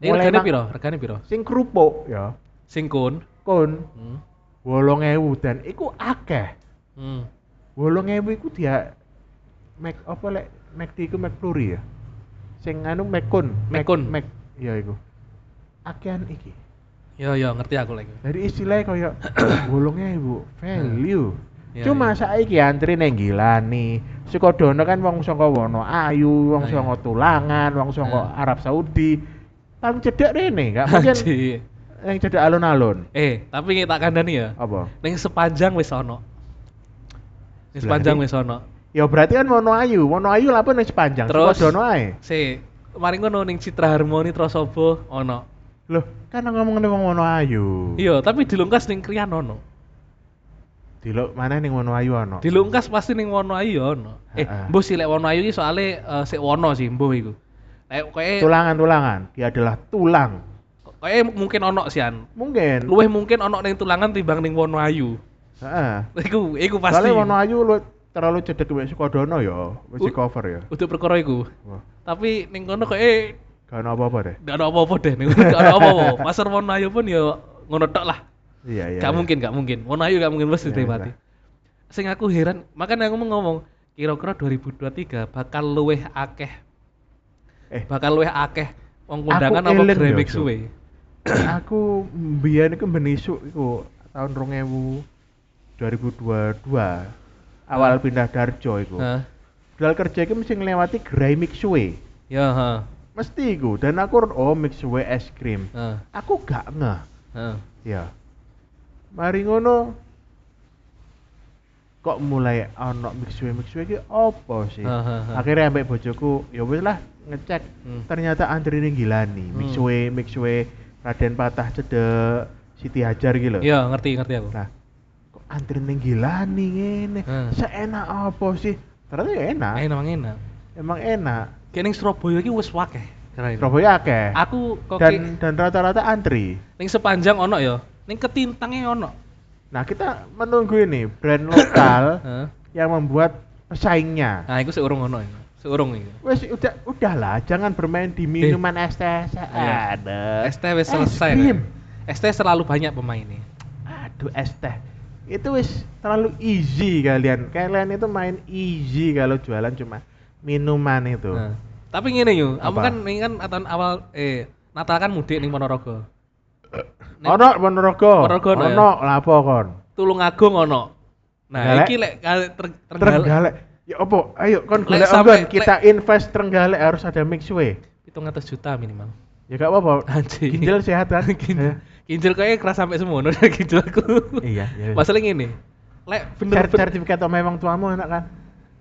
Ini regane piro? Regane piro? Sing kerupuk ya, Sing kun. kon Hmm. 8000 dan iku akeh. Hmm. 8000 iku dia Mac apa lek Mac iku Mac Flurry ya. Sing anu Macon, Macon. Mac ya iku. Akehan iki. Yo yo ngerti aku lagi. Dari istilahnya kaya bolongnya *coughs* ibu value. Iya, Cuma iya. saiki antri neng Gilani. Sukodono kan wong saka Wono Ayu, wong saka iya. Tulangan, wong saka Ah. Arab Saudi. Paling cedek rene, gak mungkin yang cedek alun-alun. Eh, tapi tak kandani ya. Apa? Ning sepanjang wis ono. Sepanjang wis ono. Ya berarti kan Wono Ayu, Wono Ayu lapo ning sepanjang. Terus Sukodono ae. Si, kemarin ngono ning Citra Harmoni Trosobo ono. Loh, kan ngomong wong Wono Ayu. Iya, tapi dilungkas ning Krian ono. Dilok mana ning Wono Ayu ono? Dilungkas pasti ning Wono Ayu ya ono. Eh, mbuh sih lek Wono Ayu iki soalé eh, sik Wono sih mbuh iku. Lek koe Tulangan-tulangan, dia adalah tulang. koe mungkin ono sih an. Mungkin. Luwih mungkin ono ning tulangan timbang ning Wono Ayu. Heeh. Iku iku pasti. Soalnya Wono Ayu lu terlalu cedek mbek Sukodono ya, wis cover ya. Untuk perkara iku. Wah, Tapi ning kono koe Gak ono apa-apa deh. Gak ada apa-apa deh, nih. gak ada apa-apa. Pasar Wonoayu pun ya ngono tok lah. Iya, iya. gak iya. mungkin, gak mungkin. Wonoayu gak mungkin mesti Ya, mati. Sing aku heran, makanya aku mau ngomong, kira-kira 2023 bakal luweh akeh, Eh, bakal luweh akeh wong kondangan apa gremik suwe. *clears throat* aku mbiyen iku benisuk iku tahun 2000 2022 awal pindah Darjo iku. Hah? Dal kerja iki mesti nglewati Gerai Mixue. Ya, ha. Mesti iku dan aku oh Mixue es krim. Ha. Aku gak ngeh. Ha. Ya. Mari ngono kok mulai ono Mixue Mixue iki apa sih? Ha, ha, ha. Akhirnya ambek bojoku ya wis lah ngecek Hmm. ternyata antri ning Gilani, Hmm. Mixue Mixue Raden Patah Cedek Siti Hajar gitu loh. Ya, ngerti, ngerti aku. Nah, kok antri ning Gilani ngene? Hmm. Seenak apa sih? Ternyata ya enak. Eh, emang enak. Emang enak. Ning Surabaya iki wis wakeh. Surabaya akeh. Aku kok dan ki- dan rata-rata antri. ning sepanjang ono ya. Ning ketintangnya ono. Nah, kita menunggu ini brand lokal *coughs* yang membuat pesaingnya. Nah, iku sik urung ono iku. Sik urung iku. Wes udah udahlah, jangan bermain di minuman es teh. Eh. Ada. ST wis Es selesai. kan? ST selalu banyak pemainnya. Aduh, es teh. Itu wis terlalu easy kalian. Kalian itu main easy kalau jualan cuma minuman itu. Nah, tapi ngene yo, kamu kan ini kan tahun awal eh Natal kan mudik ning Ponorogo. Ono Ponorogo. Ponorogo ono ya? Ono lapo kon. Tulungagung ono. Nah, Trenggalek? iki lek ter- Trenggalek. Ya opo? Ayo kon Lek golek sampe-onggon. kita invest Trenggalek harus ada mixway. 700 juta minimal. Ya gak apa-apa. Anjing. Ginjal sehat kan? *laughs* Ginjal. Ginjal kayaknya keras sampai semono *laughs* ginjalku. Iya, iya. Masalah ngene. Lek bener-bener sertifikat omah wong tuamu enak kan?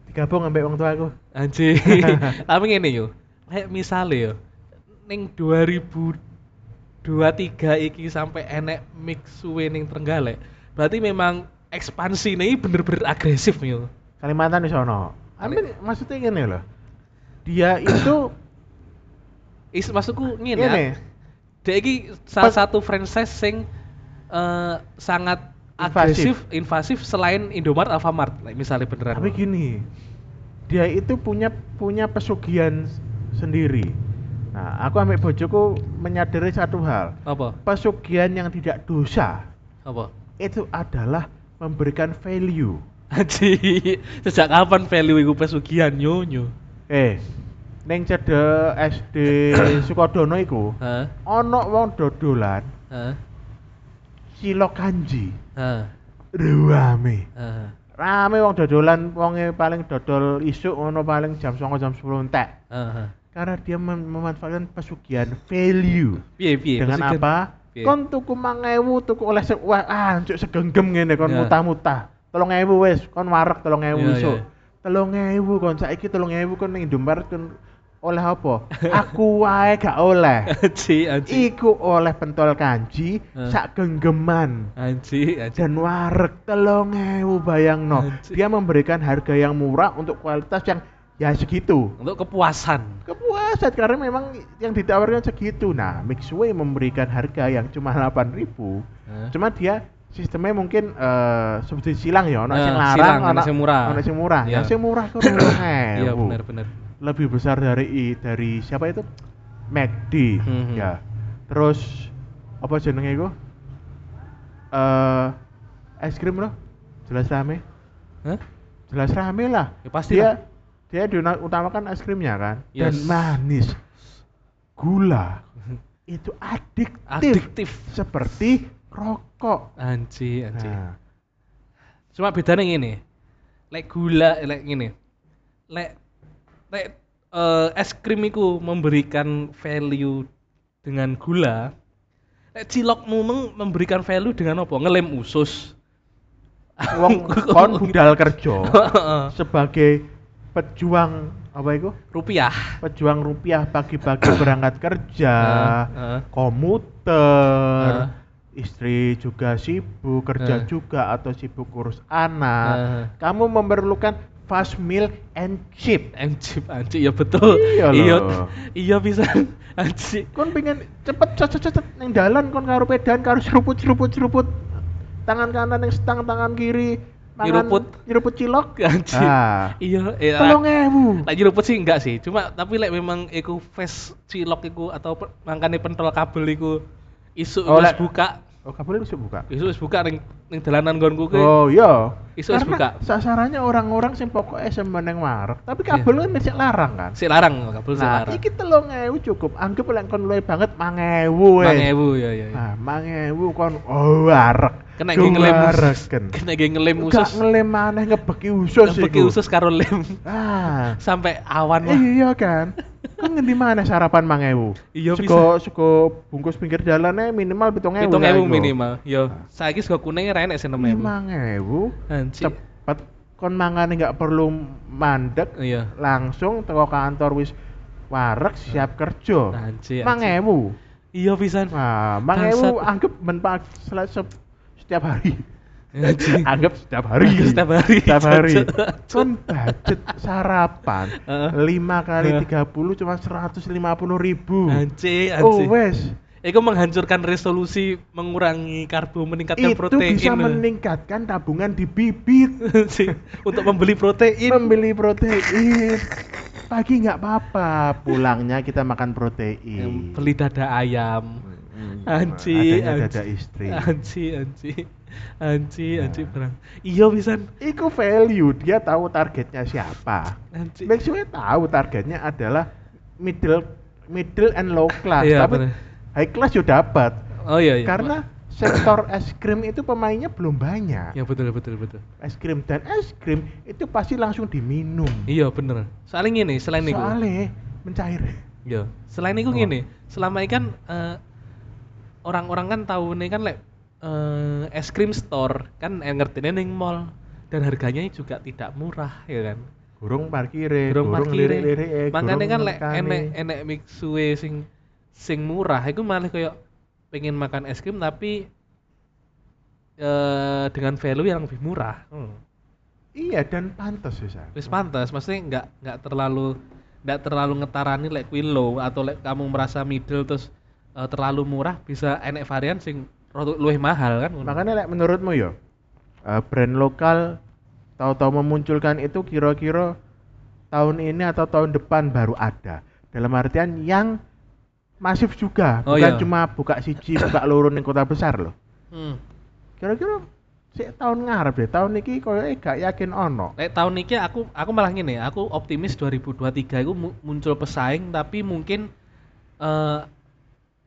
Digabung ambek wong tuaku. Anjing. *laughs* Tapi ngene yo. Lek misale yo ning 2023 iki sampai enek mix suwe ning Trenggalek. Berarti memang ekspansi ini bener-bener agresif yo. Kalimantan di sono. Amin maksudnya gini loh. Dia itu *coughs* Is maksudku. Ngene. ah, Dia iki salah Pas- satu franchise sing eh, sangat Invasif. agresif, invasif selain Indomaret, Alfamart, like, misalnya beneran. tapi gini. Dia itu punya punya pesugihan sendiri. Nah, aku ambil bojoku menyadari satu hal. Apa? Pesugihan yang tidak dosa Apa? itu adalah memberikan value. Haji, sejak kapan value iku pesugihan nyonyo? Eh, neng cedek SD Sukodono iku ono wong dodolan cilok kanji. Hah? Rame. Hah? Rame wong dodolan wonge paling dodol isuk ngono paling jam 09.00 jam 10 entek. Hah? Karena dia mem- memanfaatkan pesugihan value. Piye piye? Dengan pesugihan- apa? Piye? Kon tuku 1000 tuku oleh se wah ah cuk segenggem ngene kon Ya. mutah-mutah. 3000 wis, kon wareg 3000 Ya, isuk. ya. 3000 kon saiki 3000 kon ning Indomaret kon oleh apa? *laughs* Aku wae gak oleh. Haji, haji. Iku oleh pentol kanji Eh. sak genggeman. Haji, haji. dan wareg telung ewu bayang no Anjir. dia memberikan harga yang murah untuk kualitas yang ya segitu Untuk kepuasan. kepuasan karena memang yang ditawarkan segitu nah Mixway memberikan harga yang cuma 8000 Hah? cuma dia sistemnya mungkin eh seperti silang ya ono Eh, sing larang silang, ono ono sing murah. ono sing murah Iya. yang sing murah itu *coughs* Iya benar benar. lebih besar dari dari siapa itu McD Mhm. ya terus apa jenenge iku eh es krim loh jelas rame Hah? jelas rame lah Ya pasti dia lah. Dia diutamakan es krimnya kan dan Yes. manis gula *laughs* itu adiktif, Adiktif. seperti rokok Anji, anji. nah, Cuma bedanya gini. Lek gula, lek gini. Lek lek eh, es krim iku memberikan value dengan gula. Lek cilok mumeng memberikan value dengan apa? Ngelem usus. wong *laughs* kon budal kerja *laughs* sebagai pejuang Apa itu? rupiah Pejuang rupiah pagi-pagi *coughs* berangkat kerja, Heeh, heeh. komuter, Heeh. istri juga sibuk, kerja Heeh. juga atau sibuk urus anak. Heeh. Kamu memerlukan fast meal and cheap. Anjir, anjir, ya betul. Iya iya, iya bisa. *laughs* Anjir. kon pengen cepet cet cet neng dalan kon karo pedan karo seruput seruput seruput tangan kanan yang setang tangan kiri Nyeruput. nyeruput cilok *laughs* Anjir. ah Iya, eh, tolong ewu Lagi rumput sih enggak sih, cuma tapi lek memang iku face cilok iku atau mangkane pentol kabel iku isu Oh, wis buka. Oh kabel bisa buka Isu wis buka ning ning dalanan nggonku kuwi. oh iya Isu wis buka. sasarannya orang-orang sing pokoknya semeneng marek tapi kabel kan masih larang kan Sik larang kabel sik nah larang. iki telung ewu cukup anggap lek kon luwe banget mangewu wes 5000 ya ya. nah mangewu kon oh warek Kena ge ngelem. Gewareken. Kena ge ngelem Gak usus. ngelem maneh ngebeki usus Ngebeki iku. usus karo lem Ah. *laughs* sampai awan. Iya kan. *laughs* Kan ngendi mana sarapan mangewu? Iya, Sego sego bungkus pinggir jalannya minimal 7000. Hitung ewu minimal. Yo, saiki sego kuning ra enek sing 6000. 5000. Anjir. Cepet kon mangane nggak perlu mandek Iya. langsung teko kantor wis warek siap kerja. Anjir. anjir. Mangewu. Iya pisan. Nah, mangewu Bangsat. anggap men setiap hari. *laughs* Anggap setiap hari. Setiap hari. Setiap hari. Kon budget sarapan. 5 kali Heeh. 30 cuma 150 ribu. Anjir, Oh anjir. wes, Itu menghancurkan resolusi mengurangi karbo meningkatkan itu protein. bisa meningkatkan tabungan di bibit. *laughs* Untuk membeli protein. membeli protein. Pagi nggak apa-apa, pulangnya kita makan protein. beli dada ayam. Adanya anjir. dada istri. Anjir, anjir. Anjir, Nah. anjir perang. Iya pisan. Iku value, dia tahu targetnya siapa. Anjir. Maksudnya tahu targetnya adalah middle middle and low class, Iya, tapi bener. high class juga dapat. Oh iya iya. Karena sektor es krim itu pemainnya belum banyak. Ya betul betul betul. Es krim dan es krim itu pasti langsung diminum. Iya bener. Soalnya gini, selain itu. Soalnya mencair. Iya. Selain itu Oh. gini, selama ini kan eh, orang-orang kan tahu nih kan lek eh, es krim store kan eh, ngertinya ning mall dan harganya juga tidak murah ya kan. Burung parkire, Burung parkir. Makanya kan lek enek enek mixue sing sing murah itu malah kayak pengen makan es krim tapi eh dengan value yang lebih murah. Hmm. Iya dan pantas bisa. Wis pantas, maksudnya nggak nggak terlalu nggak terlalu ngetarani lek kuwi low atau lek kamu merasa middle terus eh, terlalu murah bisa enek varian sing luwih mahal kan. Makanya lek menurutmu yo eh, brand lokal tahu-tahu memunculkan itu kira-kira tahun ini atau tahun depan baru ada. Dalam artian yang masif juga, Oh, bukan iya. cuma buka siji, buka loro ning kota besar loh. Hmm. Kira-kira sik tahun ngarep deh, tahun iki koyoke gak yakin ono. Lek tahun ini aku aku malah gini, aku optimis 2023 itu mu- muncul pesaing tapi mungkin eh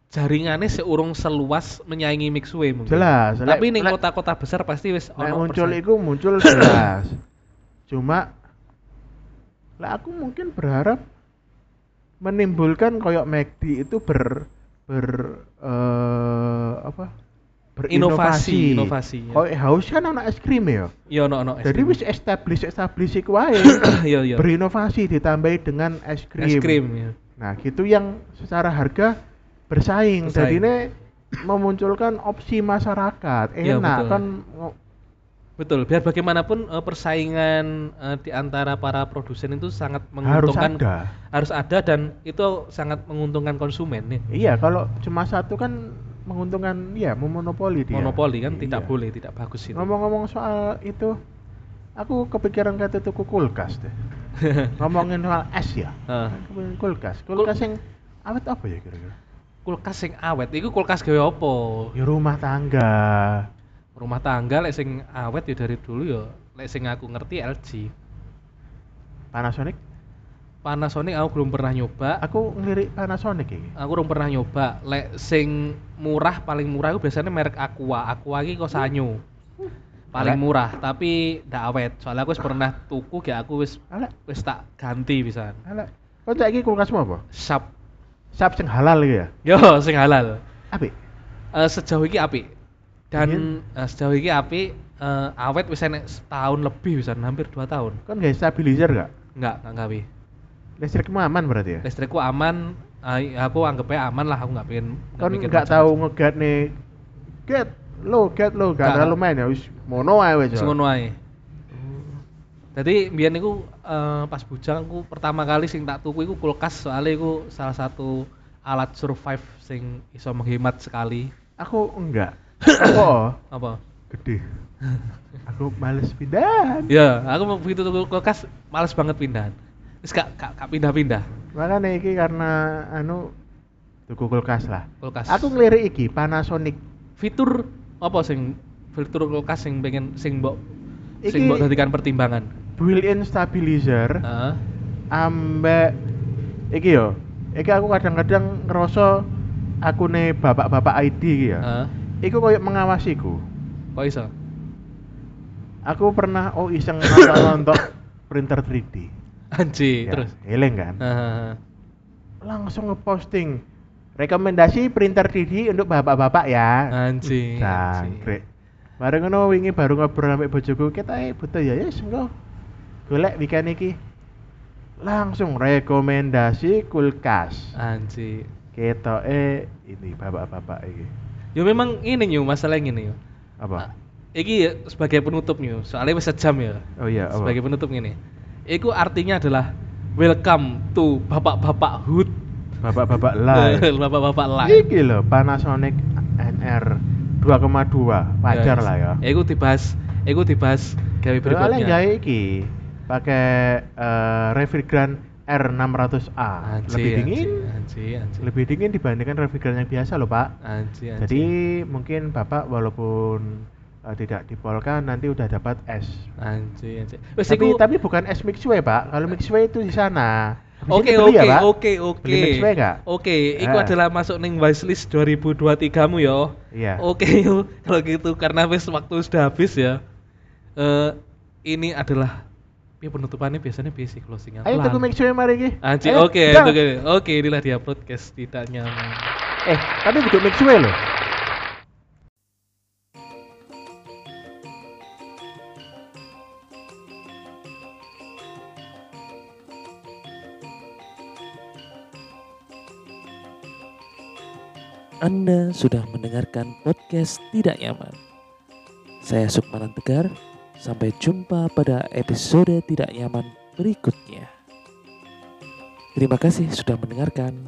jaringannya seurung seluas menyaingi Mixway mungkin. Jelas. Tapi ning lek- kota-kota besar pasti wis ono muncul itu muncul *coughs* jelas. Cuma lah aku mungkin berharap menimbulkan koyok McD itu ber ber eh, apa? Inovasi, inovasi, ya. Haus kan anak es krim ya. Iya ono ono es Jadi wis establish establish iku wae. Iya *coughs* iya. Berinovasi ditambahi dengan es krim. Es krim ya. Nah, gitu yang secara harga bersaing. Bersaing. Jadi ini memunculkan opsi masyarakat. Iya, Enak betul. kan Betul, biar bagaimanapun eh, persaingan eh, di antara para produsen itu sangat harus menguntungkan ada. harus ada dan itu sangat menguntungkan konsumen nih. Iya, kalau cuma satu kan menguntungkan ya memonopoli dia. Monopoli kan Iya. tidak boleh, tidak bagus itu. Ngomong-ngomong soal itu, aku kepikiran kata tuku kulkas deh. *laughs* Ngomongin soal es ya. Kepikiran kulkas. Kulkas yang awet apa ya kira-kira? Kulkas sing awet, itu kulkas gawe apa? Ya rumah tangga. Rumah tangga lek sing awet ya dari dulu ya lek sing aku ngerti LG. Panasonic. Panasonic aku belum pernah nyoba. Aku ngelirik Panasonic ini. Aku belum pernah nyoba. Lek sing murah paling murah itu biasanya merek Aqua. Aqua iki Kosanyo. Paling Alek. murah, tapi ndak awet. Soalnya aku wis pernah tuku ya aku wis wis tak ganti bisa. alah. Kau cek iki kulkasmu apa? Sap. Sap sing halal iki ya. Yo sing halal. Apik. Eh, sejauh ini api dan Iya. eh, sejauh ini api eh, awet wis enek setahun lebih bisa hampir dua tahun Kan gak stabilizer gak? enggak enggak gawe Listrikmu aman berarti ya? listrikku aman ah, aku anggapnya aman lah aku nggak pengen Kan nggak tahu ngegat nih. Get lo, get lo, gak terlalu main ya. Wis mono ae wis. Wis ngono ae. Jadi biyen niku eh, pas bujang aku pertama kali sing tak tuku iku kulkas soalnya iku salah satu alat survive sing iso menghemat sekali. Aku enggak. Oh, *coughs* Apa? gede. Aku males pindah. Ya, aku mau begitu tuku kulkas males banget pindahan. Terus gak, gak, gak pindah-pindah Makanya iki karena anu tuku kulkas lah. kulkas. Aku ngelirik iki Panasonic. fitur apa sing fitur kulkas sing pengen sing mbok Iki- sing mbok pertimbangan. Built-in stabilizer Heeh. ambek iki yo. Iki aku kadang-kadang ngerasa aku nih bapak-bapak ID iki ya. Heeh. Iku koyo mengawasiku. Kok iso? Aku pernah oh iseng nonton *coughs* printer 3D. Anji, Ya, terus. Eleng kan. Heeh. Langsung ngeposting rekomendasi printer 3D untuk bapak-bapak ya. Anji. anji. Jangkrik. Bareng ngono wingi baru ngobrol ambek bojoku, kita eh butuh ya ya engko. Golek weekend iki. Langsung rekomendasi kulkas. Anji. Ketoke ini bapak-bapak iki. Ya memang ini yo masalah ini yo. Apa? Iki ya sebagai penutup yo, soalnya wis sejam ya. Oh iya, apa? Sebagai penutup ini. Iku artinya adalah welcome to bapak-bapak hood. Bapak-bapak *laughs* live. bapak-bapak live. Iki lho Panasonic NR 2,2 wajar Guys, lah ya. Iku dibahas, iku dibahas gawe Soalnya berikutnya. gawe iki pakai eh, refrigeran R600A. Anji, lebih dingin, Anji, anji. lebih dingin dibandingkan refrigeran yang biasa loh, Pak. Anji, anji. Jadi mungkin Bapak walaupun eh, tidak dipolkan nanti udah dapat es. anji, anji. Tapi iku tapi bukan es mixway, Pak. Kalau mixway itu di sana. Oke oke ya, oke oke. Nggak? Oke, itu Ah. adalah masuk ning wishlist 2023-mu ya. Iya. Oke yuk, kalau gitu karena wis waktu sudah habis ya. Eh ini adalah ya penutupannya biasanya basic closing Ayo tuku mixway mari iki. Anji, Ayo, oke, oke, oke, inilah dia podcast tidak nyaman. Eh, tapi kudu mixway loh. Anda sudah mendengarkan podcast Tidak Nyaman. Saya Sukmanan Tegar. Sampai jumpa pada episode Tidak Nyaman berikutnya. Terima kasih sudah mendengarkan.